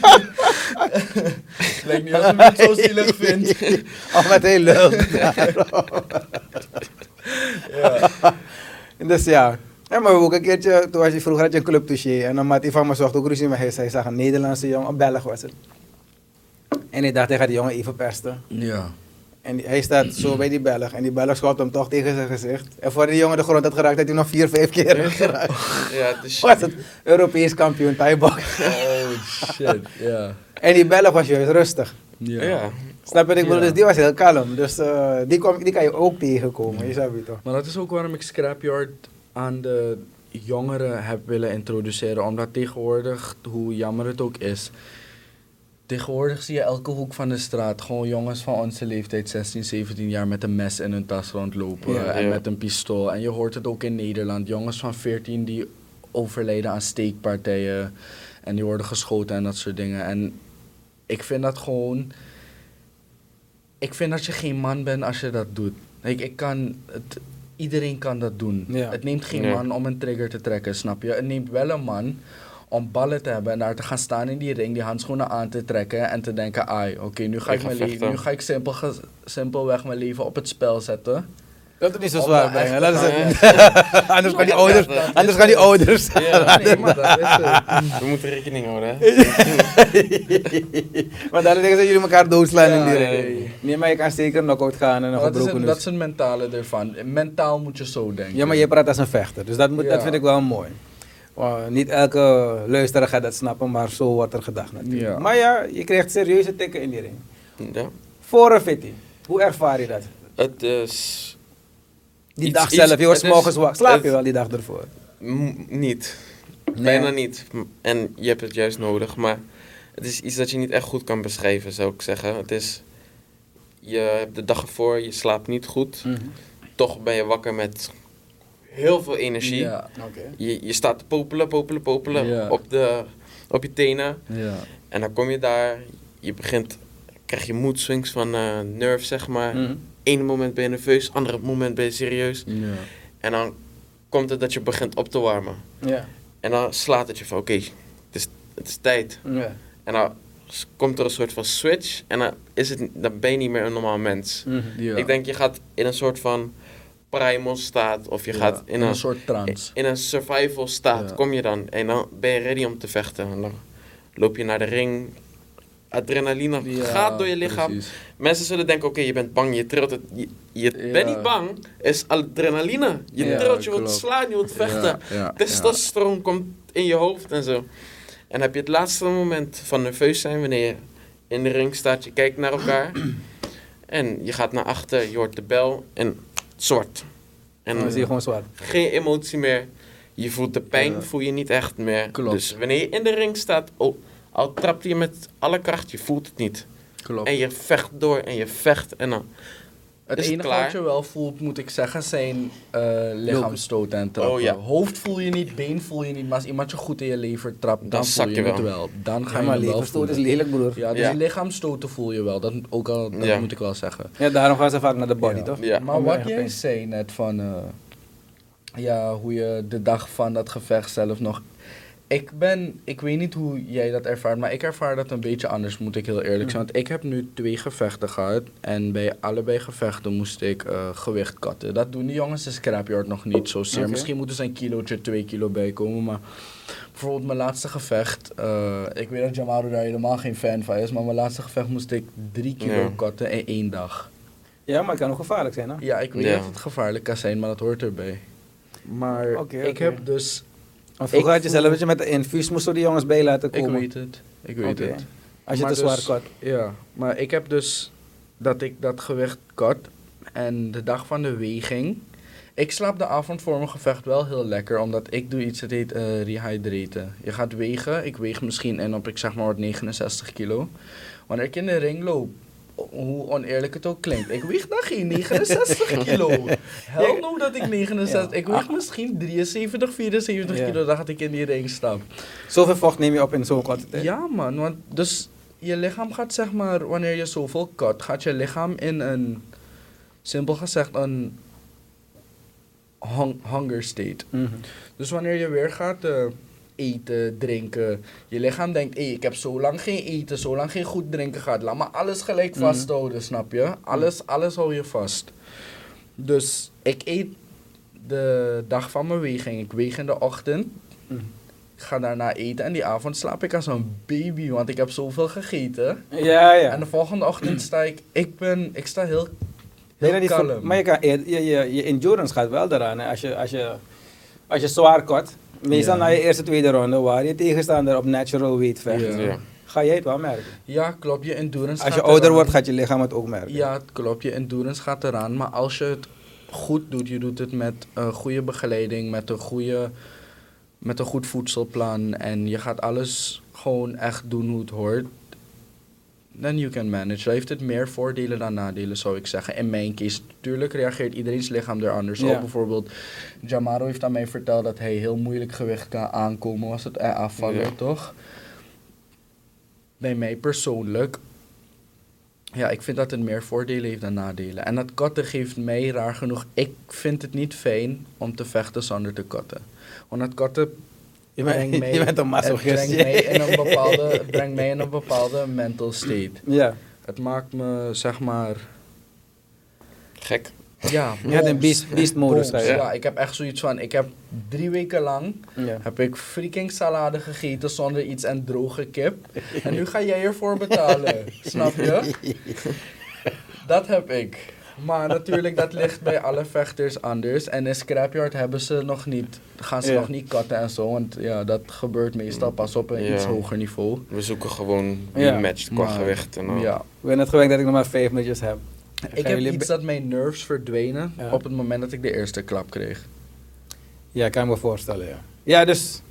S4: Het lijkt niet alsof het zo zielig vindt.
S1: Omdat hij lult.
S4: Ja.
S1: Dus ja. Ja, maar ook een keertje, toen was hij vroeger had je een clubtouché. En dan had hij van me zocht ook ruzie met hij. Hij zag een Nederlandse jongen, een Belg was het. En ik dacht, hij gaat die jongen even pesten.
S4: ja.
S1: En die- hij staat zo bij die Belg. En die Belg schoot hem toch tegen zijn gezicht. En voor die jongen de grond had geraakt, had hij nog vier, vijf keer geraakt.
S3: Ja, dus
S1: Was het Europees kampioen Thai-box.
S4: Oh shit, ja.
S1: En die Belg was juist rustig.
S4: Ja.
S3: ja.
S1: Snap je wat ik bedoel? Dus die was heel kalm. Dus eh, die, kom, die kan je ook tegenkomen, je snap je toch?
S4: Maar dat is ook waarom ik Scrapyard aan de jongeren heb willen introduceren. Omdat tegenwoordig, hoe jammer het ook is, tegenwoordig zie je elke hoek van de straat gewoon jongens van onze leeftijd, 16, 17 jaar, met een mes in hun tas rondlopen
S1: Ja.
S4: en
S3: Ja.
S4: met een pistool. En je hoort het ook in Nederland, jongens van 14 die overlijden aan steekpartijen en die worden geschoten en dat soort dingen. En ik vind dat gewoon. Ik vind dat je geen man bent als je dat doet. Ik, ik kan het, iedereen kan dat doen.
S1: Ja.
S4: Het neemt geen man om een trigger te trekken, snap je? Het neemt wel een man om ballen te hebben en daar te gaan staan in die ring, die handschoenen aan te trekken en te denken, ai, oké, nu ga
S3: Ik
S4: ik,
S3: ga
S4: mijn le-
S3: vechten.
S4: nu ga ik simpel simpelweg mijn leven op het spel zetten.
S1: Dat is niet zo zwaar het anders gaan die ouders, anders gaan die ouders.
S3: Ja.
S4: Nee, maar dat is het.
S3: We moeten rekening houden, hè?
S1: maar dan denken ze dat jullie elkaar doodslaan in die
S3: nee.
S1: ring. Nee, maar je kan zeker knock-out gaan en een
S4: Maar dat, is
S1: gebroken
S4: een,
S1: neus.
S4: dat is een mentale ervan. Mentaal moet je zo denken.
S1: Ja, maar je praat als een vechter, dus dat, moet, dat vind ik wel mooi. Wow, niet elke luisteraar gaat dat snappen, maar zo wordt er gedacht natuurlijk.
S4: Ja.
S1: Maar ja, je krijgt serieuze tikken in die ring.
S3: Ja.
S1: Voor een fitty, hoe ervaar je dat?
S3: Het is...
S1: Die
S3: Iets-
S1: dag zelf, je wordt morgens wakker. Slaap je wel die dag ervoor?
S3: niet.
S1: Nee.
S3: Bijna niet. En je hebt het juist nodig, maar het is iets dat je niet echt goed kan beschrijven, zou ik zeggen. Het is... Je hebt de dag ervoor, je slaapt niet goed.
S1: Mhm.
S3: Toch ben je wakker met heel veel energie.
S4: Ja,
S1: Oké.
S3: Je, je staat te popelen, popelen, popelen
S4: Ja.
S3: op, de, op je tenen.
S4: ja.
S3: En dan kom je daar, je begint, krijg je mood swings van eh nerve, zeg maar.
S1: Mhm.
S3: Eén moment ben je nerveus, andere moment ben je serieus.
S4: ja.
S3: En dan komt het dat je begint op te warmen.
S1: Ja.
S3: En dan slaat het je van, oké, het, is, het is tijd.
S1: Ja.
S3: En dan komt er een soort van switch en dan, is het, dan ben je niet meer een normaal mens.
S1: Mhm.
S4: Ja.
S3: Ik denk, je gaat in een soort van primal staat of je
S4: Ja,
S3: gaat in een,
S4: soort trance.
S3: in een survival staat, kom je dan. En dan ben je ready om te vechten. En dan loop je naar de ring. Adrenaline
S4: Ja,
S3: gaat door je lichaam.
S4: precies.
S3: Mensen zullen denken, oké, je bent bang, je trilt het. Je, je
S4: Ja.
S3: bent niet bang, is adrenaline. Je
S4: Ja,
S3: trilt, je wilt slaan, je wilt vechten. Testosteron komt in je hoofd en zo. En heb je het laatste moment van nerveus zijn wanneer je in de ring staat, je kijkt naar elkaar. en je gaat naar achter, je hoort de bel en zwart. En
S1: En dan zie je gewoon zwart.
S3: geen emotie meer. Je voelt de pijn, voel je niet echt meer.
S4: Klopt.
S3: Dus wanneer je in de ring staat, oh, al trapt je met alle kracht, je voelt het niet.
S4: Klopt.
S3: En je vecht door en je vecht en dan
S4: Het enige
S3: klaar?
S4: wat je wel voelt, moet ik zeggen, zijn eh lichaamstoten en trappen.
S3: Oh, ja.
S4: Hoofd voel je niet, been voel je niet, maar als iemand je goed in je lever trapt, dan,
S3: Dan
S4: voel
S3: zak
S4: je,
S3: je
S4: het
S3: wel.
S4: wel. Dan ga
S1: Ja,
S4: je
S1: maar
S4: wel
S1: leverstoot is lelijk, broer.
S4: Ja, dus
S3: Ja.
S4: lichaamstoten voel je wel, dat, ook al, dat
S3: Ja.
S4: moet ik wel zeggen.
S1: Ja, daarom gaan ze vaak naar de body,
S4: Ja.
S1: toch?
S3: Ja.
S4: Maar
S1: Om
S4: wat jij
S1: pijn.
S4: zei net van, eh, ja, hoe je de dag van dat gevecht zelf nog... Ik ben, ik weet niet hoe jij dat ervaart, maar ik ervaar dat een beetje anders, moet ik heel eerlijk zijn. Want ik heb nu twee gevechten gehad en bij allebei gevechten moest ik eh, gewicht katten. Dat doen die jongens in Scrapyard nog niet zozeer. Misschien moeten ze een kilootje, twee kilo bijkomen, maar bijvoorbeeld mijn laatste gevecht, eh, ik weet dat Jamaru daar helemaal geen fan van is, maar mijn laatste gevecht moest ik drie kilo
S3: Ja.
S4: katten in één dag.
S1: Ja, maar het kan ook gevaarlijk zijn, hè?
S4: Ja, ik weet
S3: Ja.
S4: dat het gevaarlijk kan zijn, maar dat hoort erbij. Maar
S1: Oké,
S4: ik heb dus...
S1: Vroeger
S4: Ik
S1: had je zelf
S4: voel-
S1: dat je met de infuus moest door die jongens bij laten
S4: Ik
S1: komen.
S4: weet het. Ik weet het.
S1: Als je
S4: Maar
S1: te zwaar
S4: dus-
S1: kat.
S4: Ja, maar ik heb dus dat ik dat gewicht kat en de dag van de weging. Ik slaap de avond voor mijn gevecht wel heel lekker, omdat ik doe iets dat heet eh rehydraten. Je gaat wegen, ik weeg misschien in op ik zeg maar wat 69 kilo. Wanneer ik in de ring loop, hoe oneerlijk het ook klinkt, ik weeg dan geen 69 kilo. Hel no dat ik 69,
S1: Ja.
S4: ik weeg misschien 73, 74
S1: Ja.
S4: kilo dat ik in die ring stap.
S1: Zoveel vocht neem je op in zo'n korte tijd.
S4: Ja, man, want dus je lichaam gaat zeg maar, wanneer je zoveel kat, gaat je lichaam in een, simpel gezegd, een hung- hunger state.
S1: Mhm.
S4: Dus wanneer je weer gaat eh, eten, drinken, je lichaam denkt, hé, ik heb zo lang geen eten, zo lang geen goed drinken gehad, laat me alles gelijk
S1: Mhm.
S4: vasthouden, snap je? Alles, alles hou je vast. Dus ik eet de dag van mijn weging, ik weeg in de ochtend,
S1: Mhm.
S4: ik ga daarna eten en die avond slaap ik als een baby, want ik heb zoveel gegeten.
S1: Ja, ja.
S4: En de volgende ochtend sta ik, ik ben, ik sta heel, heel kalm.
S1: maar je, kan, je, je, je, je endurance gaat wel daaraan. Hè. Als, je, als, je, als je zwaar kot, meestal
S4: Ja.
S1: na je eerste, tweede ronde, waar je tegenstander op natural weight vecht,
S4: Ja.
S3: Ja.
S1: ga jij het wel merken.
S4: Ja, klopt, je endurance
S1: Als je
S4: gaat
S1: ouder
S4: eraan.
S1: wordt, gaat je lichaam het ook merken.
S4: Ja, het klopt, je endurance gaat eraan, maar als je het goed doet, je doet het met een goede begeleiding, met een goede, met een goed voedselplan en je gaat alles gewoon echt doen hoe het hoort, then you can manage. Heeft het meer voordelen dan nadelen, zou ik zeggen. In mijn case, natuurlijk reageert iedereen's lichaam er anders
S1: Ja.
S4: op. Bijvoorbeeld, Jamaro heeft aan mij verteld dat hij heel moeilijk gewicht kan aankomen, was het eh, afvallen,
S3: Ja.
S4: toch? Bij mij persoonlijk, ja, ik vind dat het meer voordelen heeft dan nadelen. En dat katten geeft mij raar genoeg, ik vind het niet fijn om te vechten zonder te katten. Want dat katten
S1: Je
S4: brengt
S1: bent,
S4: mij,
S1: je bent een
S4: het
S1: masochist.
S4: brengt mij in een bepaalde, het brengt mij in een bepaalde mental state.
S1: Ja,
S4: Het maakt me, zeg maar,
S3: Gek.
S4: ja,
S1: je hebt een beast, beast modus.
S4: Ja, ik heb echt zoiets van, ik heb drie weken lang
S1: Ja.
S4: heb ik freaking salade gegeten zonder iets en droge kip. En nu ga jij ervoor betalen. Snap je? Dat heb ik. Maar natuurlijk, dat ligt bij alle vechters anders. En in Scrapyard hebben ze nog niet, gaan ze
S1: Ja.
S4: nog niet katten en zo. Want ja, dat gebeurt meestal pas op een
S3: Ja.
S4: iets hoger niveau.
S3: We zoeken gewoon wie
S1: Ja.
S3: matcht qua
S4: Maar,
S3: gewicht en al.
S4: Ja.
S1: Ik ben net gewend dat ik nog maar vijf minuutjes heb.
S4: Ik
S1: Gaan
S4: heb iets dat mijn nerves verdwenen
S1: Ja.
S4: op het moment dat ik de eerste klap kreeg.
S1: Ja, ik kan me voorstellen, ja. Ja, dus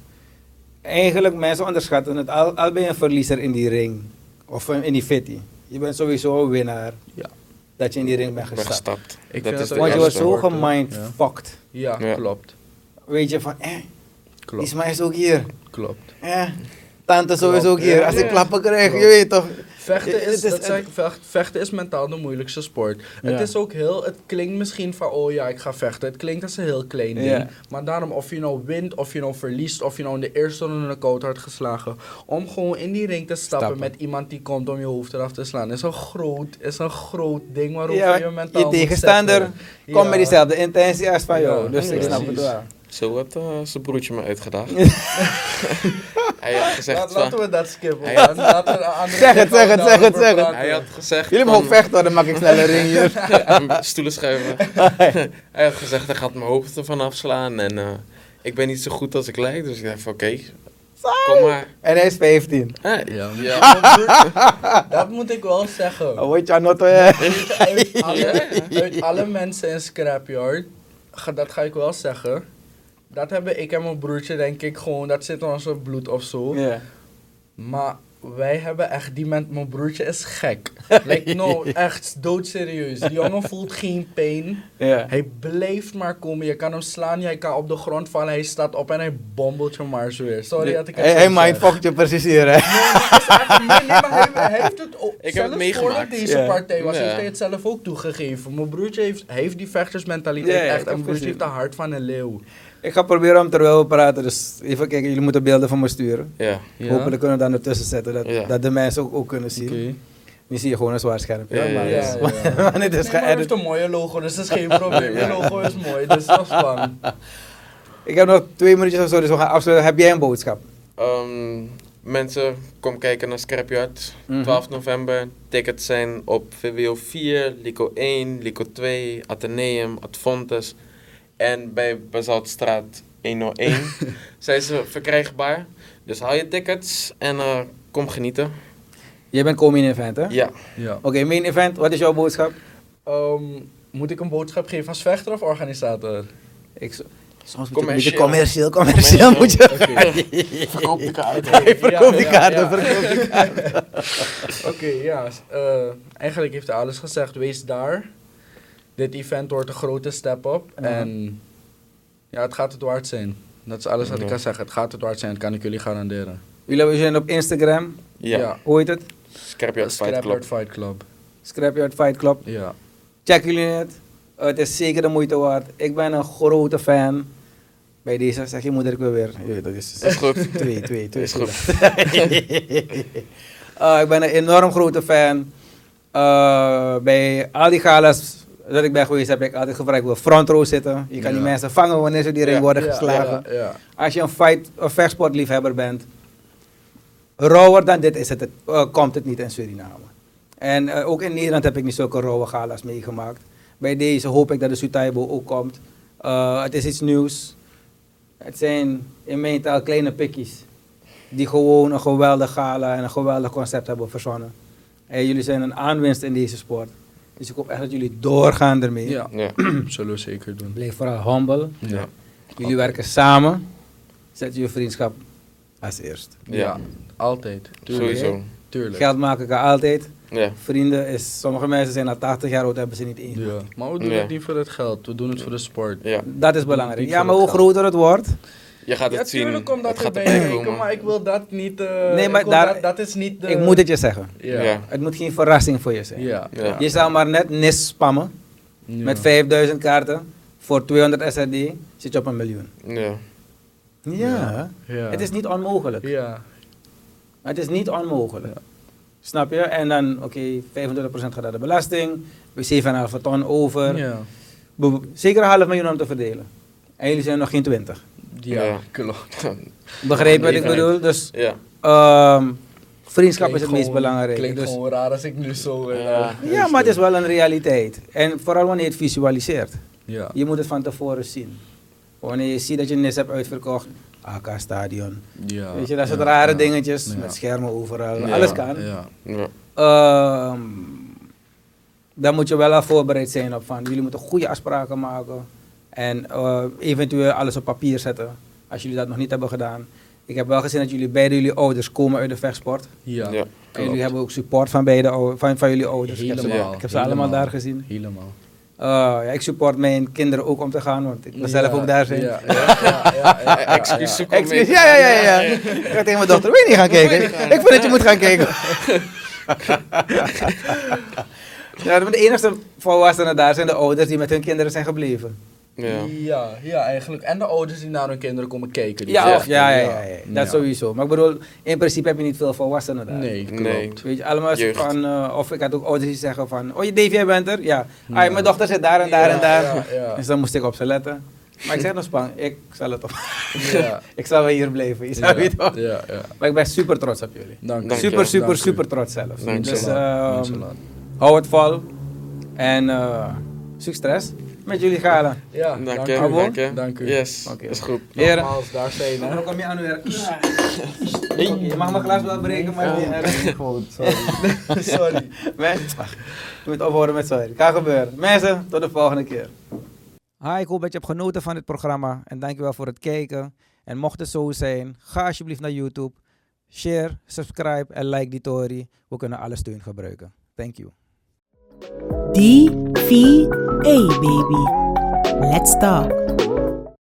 S1: eigenlijk mensen onderschatten het. Al, al ben je een verliezer in die ring, of in die fitty, je bent sowieso een winnaar
S4: Ja.
S1: Dat je in die ring bent gestapt.
S3: gestapt.
S4: Ik
S3: dat is
S1: Want je was zo gemindfucked.
S4: Ja,
S3: Ja.
S4: klopt.
S1: Weet je van, eh,
S4: Klopt.
S1: Isma is ook hier.
S4: Klopt.
S1: Eh, tante is sowieso ook hier. Als ik
S3: ja.
S1: klappen krijg,
S4: Klopt.
S1: je weet toch.
S4: Vechten is,
S1: is-
S4: dat zei ik, vecht- vechten is mentaal de moeilijkste sport.
S1: Ja.
S4: Het is ook heel, het klinkt misschien van, oh ja, ik ga vechten. Het klinkt als een heel klein ding.
S1: Ja.
S4: Maar daarom, of je nou wint, of je nou verliest, of je nou in de eerste ronde een koud hard geslagen. Om gewoon in die ring te stappen,
S1: Stappen.
S4: met iemand die komt om je hoofd eraf te slaan. Is een groot, is een groot ding waarop
S1: Ja,
S4: je mentaal
S1: je tegenstander komt met diezelfde intentie als van jou. Dus ik snap het wel.
S3: Zo had eh, zijn broertje me uitgedaagd. hij had gezegd
S4: Laat,
S3: van...
S4: laten we dat skippen.
S3: Hij
S4: man.
S3: had-
S4: Laten we een andere
S1: Zeg het, zeg het, zeg het, zeg het.
S3: Hij had gezegd
S1: Jullie mogen vechten hoor, dan maak ik sneller ring hier.
S3: stoelen schuiven. hij had gezegd, hij gaat mijn hoofd ervan afslaan. En eh, ik ben niet zo goed als ik lijk. Dus ik dacht van, oké, kom maar.
S1: En hij is 15.
S3: Hey,
S4: Ja,
S3: ja.
S4: dat moet ik wel zeggen.
S1: Oh, weet je,
S4: uit, alle,
S3: Ja.
S4: uit alle mensen in Scrapyard, ga- dat ga ik wel zeggen. Dat hebben ik en mijn broertje, denk ik, gewoon, dat zit in ons bloed of zo.
S1: Ja.
S4: Maar wij hebben echt die met mijn broertje is gek. like, no, echt doodserieus. Die jongen voelt geen pijn.
S1: Ja.
S4: Hij blijft maar komen. Je kan hem slaan, hij kan op de grond vallen. Hij staat op en hij bombelt je maar zo weer. Sorry dat ik het
S1: Hij,
S4: zo
S1: hij
S4: zeg.
S1: mindfuckt je precies hier, hè?
S4: Nee, maar het is echt- nee, nee, maar hij, hij heeft het ook.
S3: heb het
S4: zelfs
S3: meegemaakt.
S4: voordat deze partij was, heeft hij het zelf ook toegegeven. Mijn broertje heeft, heeft die vechtersmentaliteit
S1: ik
S4: echt. En mijn broertje heeft de hart van een leeuw.
S1: Ik ga proberen om terwijl we praten, dus even kijken, jullie moeten beelden van me sturen.
S3: Ja.
S1: Hopelijk kunnen we dan ertussen zetten, dat,
S3: Ja.
S1: dat de mensen ook, ook kunnen zien.
S4: Oké.
S1: Nu zie je gewoon een zwaar scherm.
S3: Ja, ja,
S1: maar
S3: ja,
S1: het is-
S4: ja, ja.
S1: wanneer het is
S4: Nee, maar hij heeft
S1: geëdit.
S4: een mooie logo, dus dat is geen probleem. Je logo is mooi, dus dat is fun.
S1: Ik heb nog twee minuutjes of zo, dus we gaan afsluiten. Heb jij een boodschap?
S3: Ehm, mensen, kom kijken naar Scrapyard.
S1: Mhm.
S3: 12 november. Tickets zijn op VWO 4, Lico 1, Lico 2, Atheneum, Adfontes. En bij Basaltstraat 101 zijn ze verkrijgbaar. Dus haal je tickets en eh, kom genieten.
S1: Jij bent coming event, hè?
S3: Ja.
S4: Ja.
S1: Oké, main event, wat is jouw boodschap?
S4: Ehm, moet ik een boodschap geven als vechter of organisator?
S1: Ik, zo- soms moet je een
S3: Commercieel.
S1: beetje commercieel, commercieel moet je.
S3: Verkoop de kaart.
S1: Verkoop die kaarten,
S4: ja, ja.
S1: verkoop die kaarten.
S4: Oké, ja. eh, eigenlijk heeft hij alles gezegd. Wees daar. Dit event wordt een grote step-up.
S1: Ja.
S4: En ja, het gaat het waard zijn. Dat is alles wat ik
S3: Ja.
S4: kan zeggen. Het gaat het waard zijn, dat kan ik jullie garanderen.
S1: Jullie hebben- zijn op Instagram,
S3: Ja.
S1: hoe heet het?
S3: Scrapyard Fight
S4: Scrapyard
S3: Club.
S4: Fight Club.
S1: Scrapyard Fight Club.
S4: Ja.
S1: Check jullie het. Uh, het is zeker de moeite waard. Ik ben een grote fan. Bij deze zeg je moeder ik weer weet, dat is,
S3: Is goed.
S1: Twee, twee, twee.
S3: Is goed.
S1: Uh, ik ben een enorm grote fan. Uh, bij al die galas dat ik ben geweest heb ik altijd gevraagd, ik wil front row zitten. Je kan die mensen vangen wanneer ze die ring worden geslagen. Als je een, fight, een vechtsportliefhebber bent, rauwer dan dit is het, het, eh, komt het niet in Suriname. En eh, ook in Nederland heb ik niet zulke rauwe galas meegemaakt. Bij deze hoop ik dat de Sutaibo ook komt. Eh, het is iets nieuws. Het zijn in mijn taal kleine pikkies. Die gewoon een geweldig gala en een geweldig concept hebben verzonnen. En jullie zijn een aanwinst in deze sport. Dus ik hoop echt dat jullie doorgaan ermee.
S4: Ja,
S3: Ja.
S4: zullen we zeker doen.
S1: Blijf vooral humble.
S3: Ja.
S1: Jullie werken samen. Zet je vriendschap als eerst.
S4: Ja,
S3: Ja.
S4: altijd. Tuurlijk.
S3: Sowieso.
S4: Tuurlijk.
S1: Geld maken kan altijd.
S3: Ja.
S1: Vrienden is, sommige mensen zijn al 80 jaar oud, hebben ze niet één.
S4: Ja. Maar we doen
S3: Ja.
S4: het niet voor het geld, we doen het voor de sport.
S3: Ja.
S1: Dat is belangrijk. Ja, maar hoe groter het wordt,
S3: Je gaat
S4: Ja,
S3: het zien.
S4: tuurlijk komt dat
S3: het
S4: erbij
S3: komen.
S4: maar ik wil dat niet... eh,
S1: Nee, maar
S4: ik wil
S1: daar-
S4: dat, dat is niet de...
S1: ik moet het je zeggen.
S4: Ja.
S1: Het moet geen verrassing voor je zijn.
S4: Ja.
S1: Je zou maar net NIS spammen met 5000 kaarten voor 200 SRD, zit je op een miljoen.
S3: Ja.
S1: Ja,
S4: Ja.
S1: het is niet onmogelijk.
S4: Ja.
S1: Het is niet onmogelijk.
S4: Ja.
S1: Snap je? En dan, oké, 25% gaat naar de belasting, we 7,5 ton over.
S4: Ja.
S1: Zeker een half miljoen om te verdelen. En jullie zijn nog geen 20.
S4: Ja,
S3: Ja.
S4: klopt.
S1: Begreep wat ik bedoel? Dus
S3: Ja.
S1: ehm, vriendschap is het meest belangrijk.
S4: Klinkt
S1: Dus,
S4: gewoon raar als ik nu zo... eh,
S3: Ja.
S1: ja, maar het is wel een realiteit. En vooral wanneer je het visualiseert.
S4: Ja.
S1: Je moet het van tevoren zien. Wanneer je ziet dat je NIS hebt uitverkocht, AK Stadion.
S4: ja.
S1: Weet je, dat soort
S4: ja,
S1: rare
S4: ja.
S1: dingetjes
S4: Ja.
S1: met schermen overal.
S3: Ja.
S1: Alles kan.
S4: Ja.
S3: Ja.
S1: Ehm, daar moet je wel al voorbereid zijn op van. Jullie moeten goede afspraken maken. En eh, eventueel alles op papier zetten. Als jullie dat nog niet hebben gedaan. Ik heb wel gezien dat jullie beide jullie ouders komen uit de vechtsport.
S4: Ja.
S3: Ja.
S1: En jullie hebben ook support van, beide, van, van jullie ouders. Ik heb ze,
S4: Helemaal.
S1: ik heb ze allemaal daar gezien.
S4: Helemaal.
S1: Eh, ja, ik support mijn kinderen ook om te gaan, want ik wil zelf ook daar zijn.
S4: Ja, ja, ja, ja, ja, ja,
S3: Excuus zoeken
S1: Excuus, ja, ja. Ik ga tegen mijn dochter, wil je niet gaan kijken? Ik vind dat je moet gaan kijken. ja, de enige volwassenen daar zijn de ouders die met hun kinderen zijn gebleven.
S3: Ja.
S4: Ja, ja, eigenlijk. En de ouders die naar hun kinderen komen kijken. die
S1: Ja, ja, ja, ja, ja, dat
S4: Ja.
S1: sowieso. Maar ik bedoel, in principe heb je niet veel volwassenen daar.
S4: Nee, klopt.
S3: Nee.
S1: Weet je, allemaal van, eh, of ik had ook ouders die zeggen van, oh je Dave, jij bent er? Ja. Ah,
S4: Ja.
S1: mijn dochter zit daar en daar
S4: Ja,
S1: en daar.
S4: ja, ja.
S1: Dus dan moest ik op ze letten. Maar ik zeg nog span, ik zal het op.
S4: Ja.
S1: ik zal wel hier blijven, je
S4: Ja,
S1: het toch?
S4: ja, ja.
S1: Maar ik ben super trots op jullie.
S4: Dank
S1: super, super,
S4: u.
S1: super trots zelfs.
S3: Dank je
S1: Dus
S4: wel.
S1: ehm, hou het vol. En eh succes met jullie gala.
S4: Ja,
S3: Dank je. Dank je.
S4: Dank u.
S3: Yes.
S1: Oké.
S3: Is goed.
S1: Heren.
S4: Nogmaals, daar zijn hè.
S1: Dan kom je aan weer. Je mag mijn glas wel breken, maar niet erg.
S4: sorry. sorry.
S1: Men- Ach, Je moet ophouden met sorry. Kan gebeuren. Mensen, tot de volgende keer. Hi, ik hoop dat je hebt genoten van dit programma. En dankjewel voor het kijken. En mocht het zo zijn, ga alsjeblieft naar YouTube. Share, subscribe en like die story. We kunnen alle steun gebruiken. Thank you.
S2: DVA baby. Let's talk.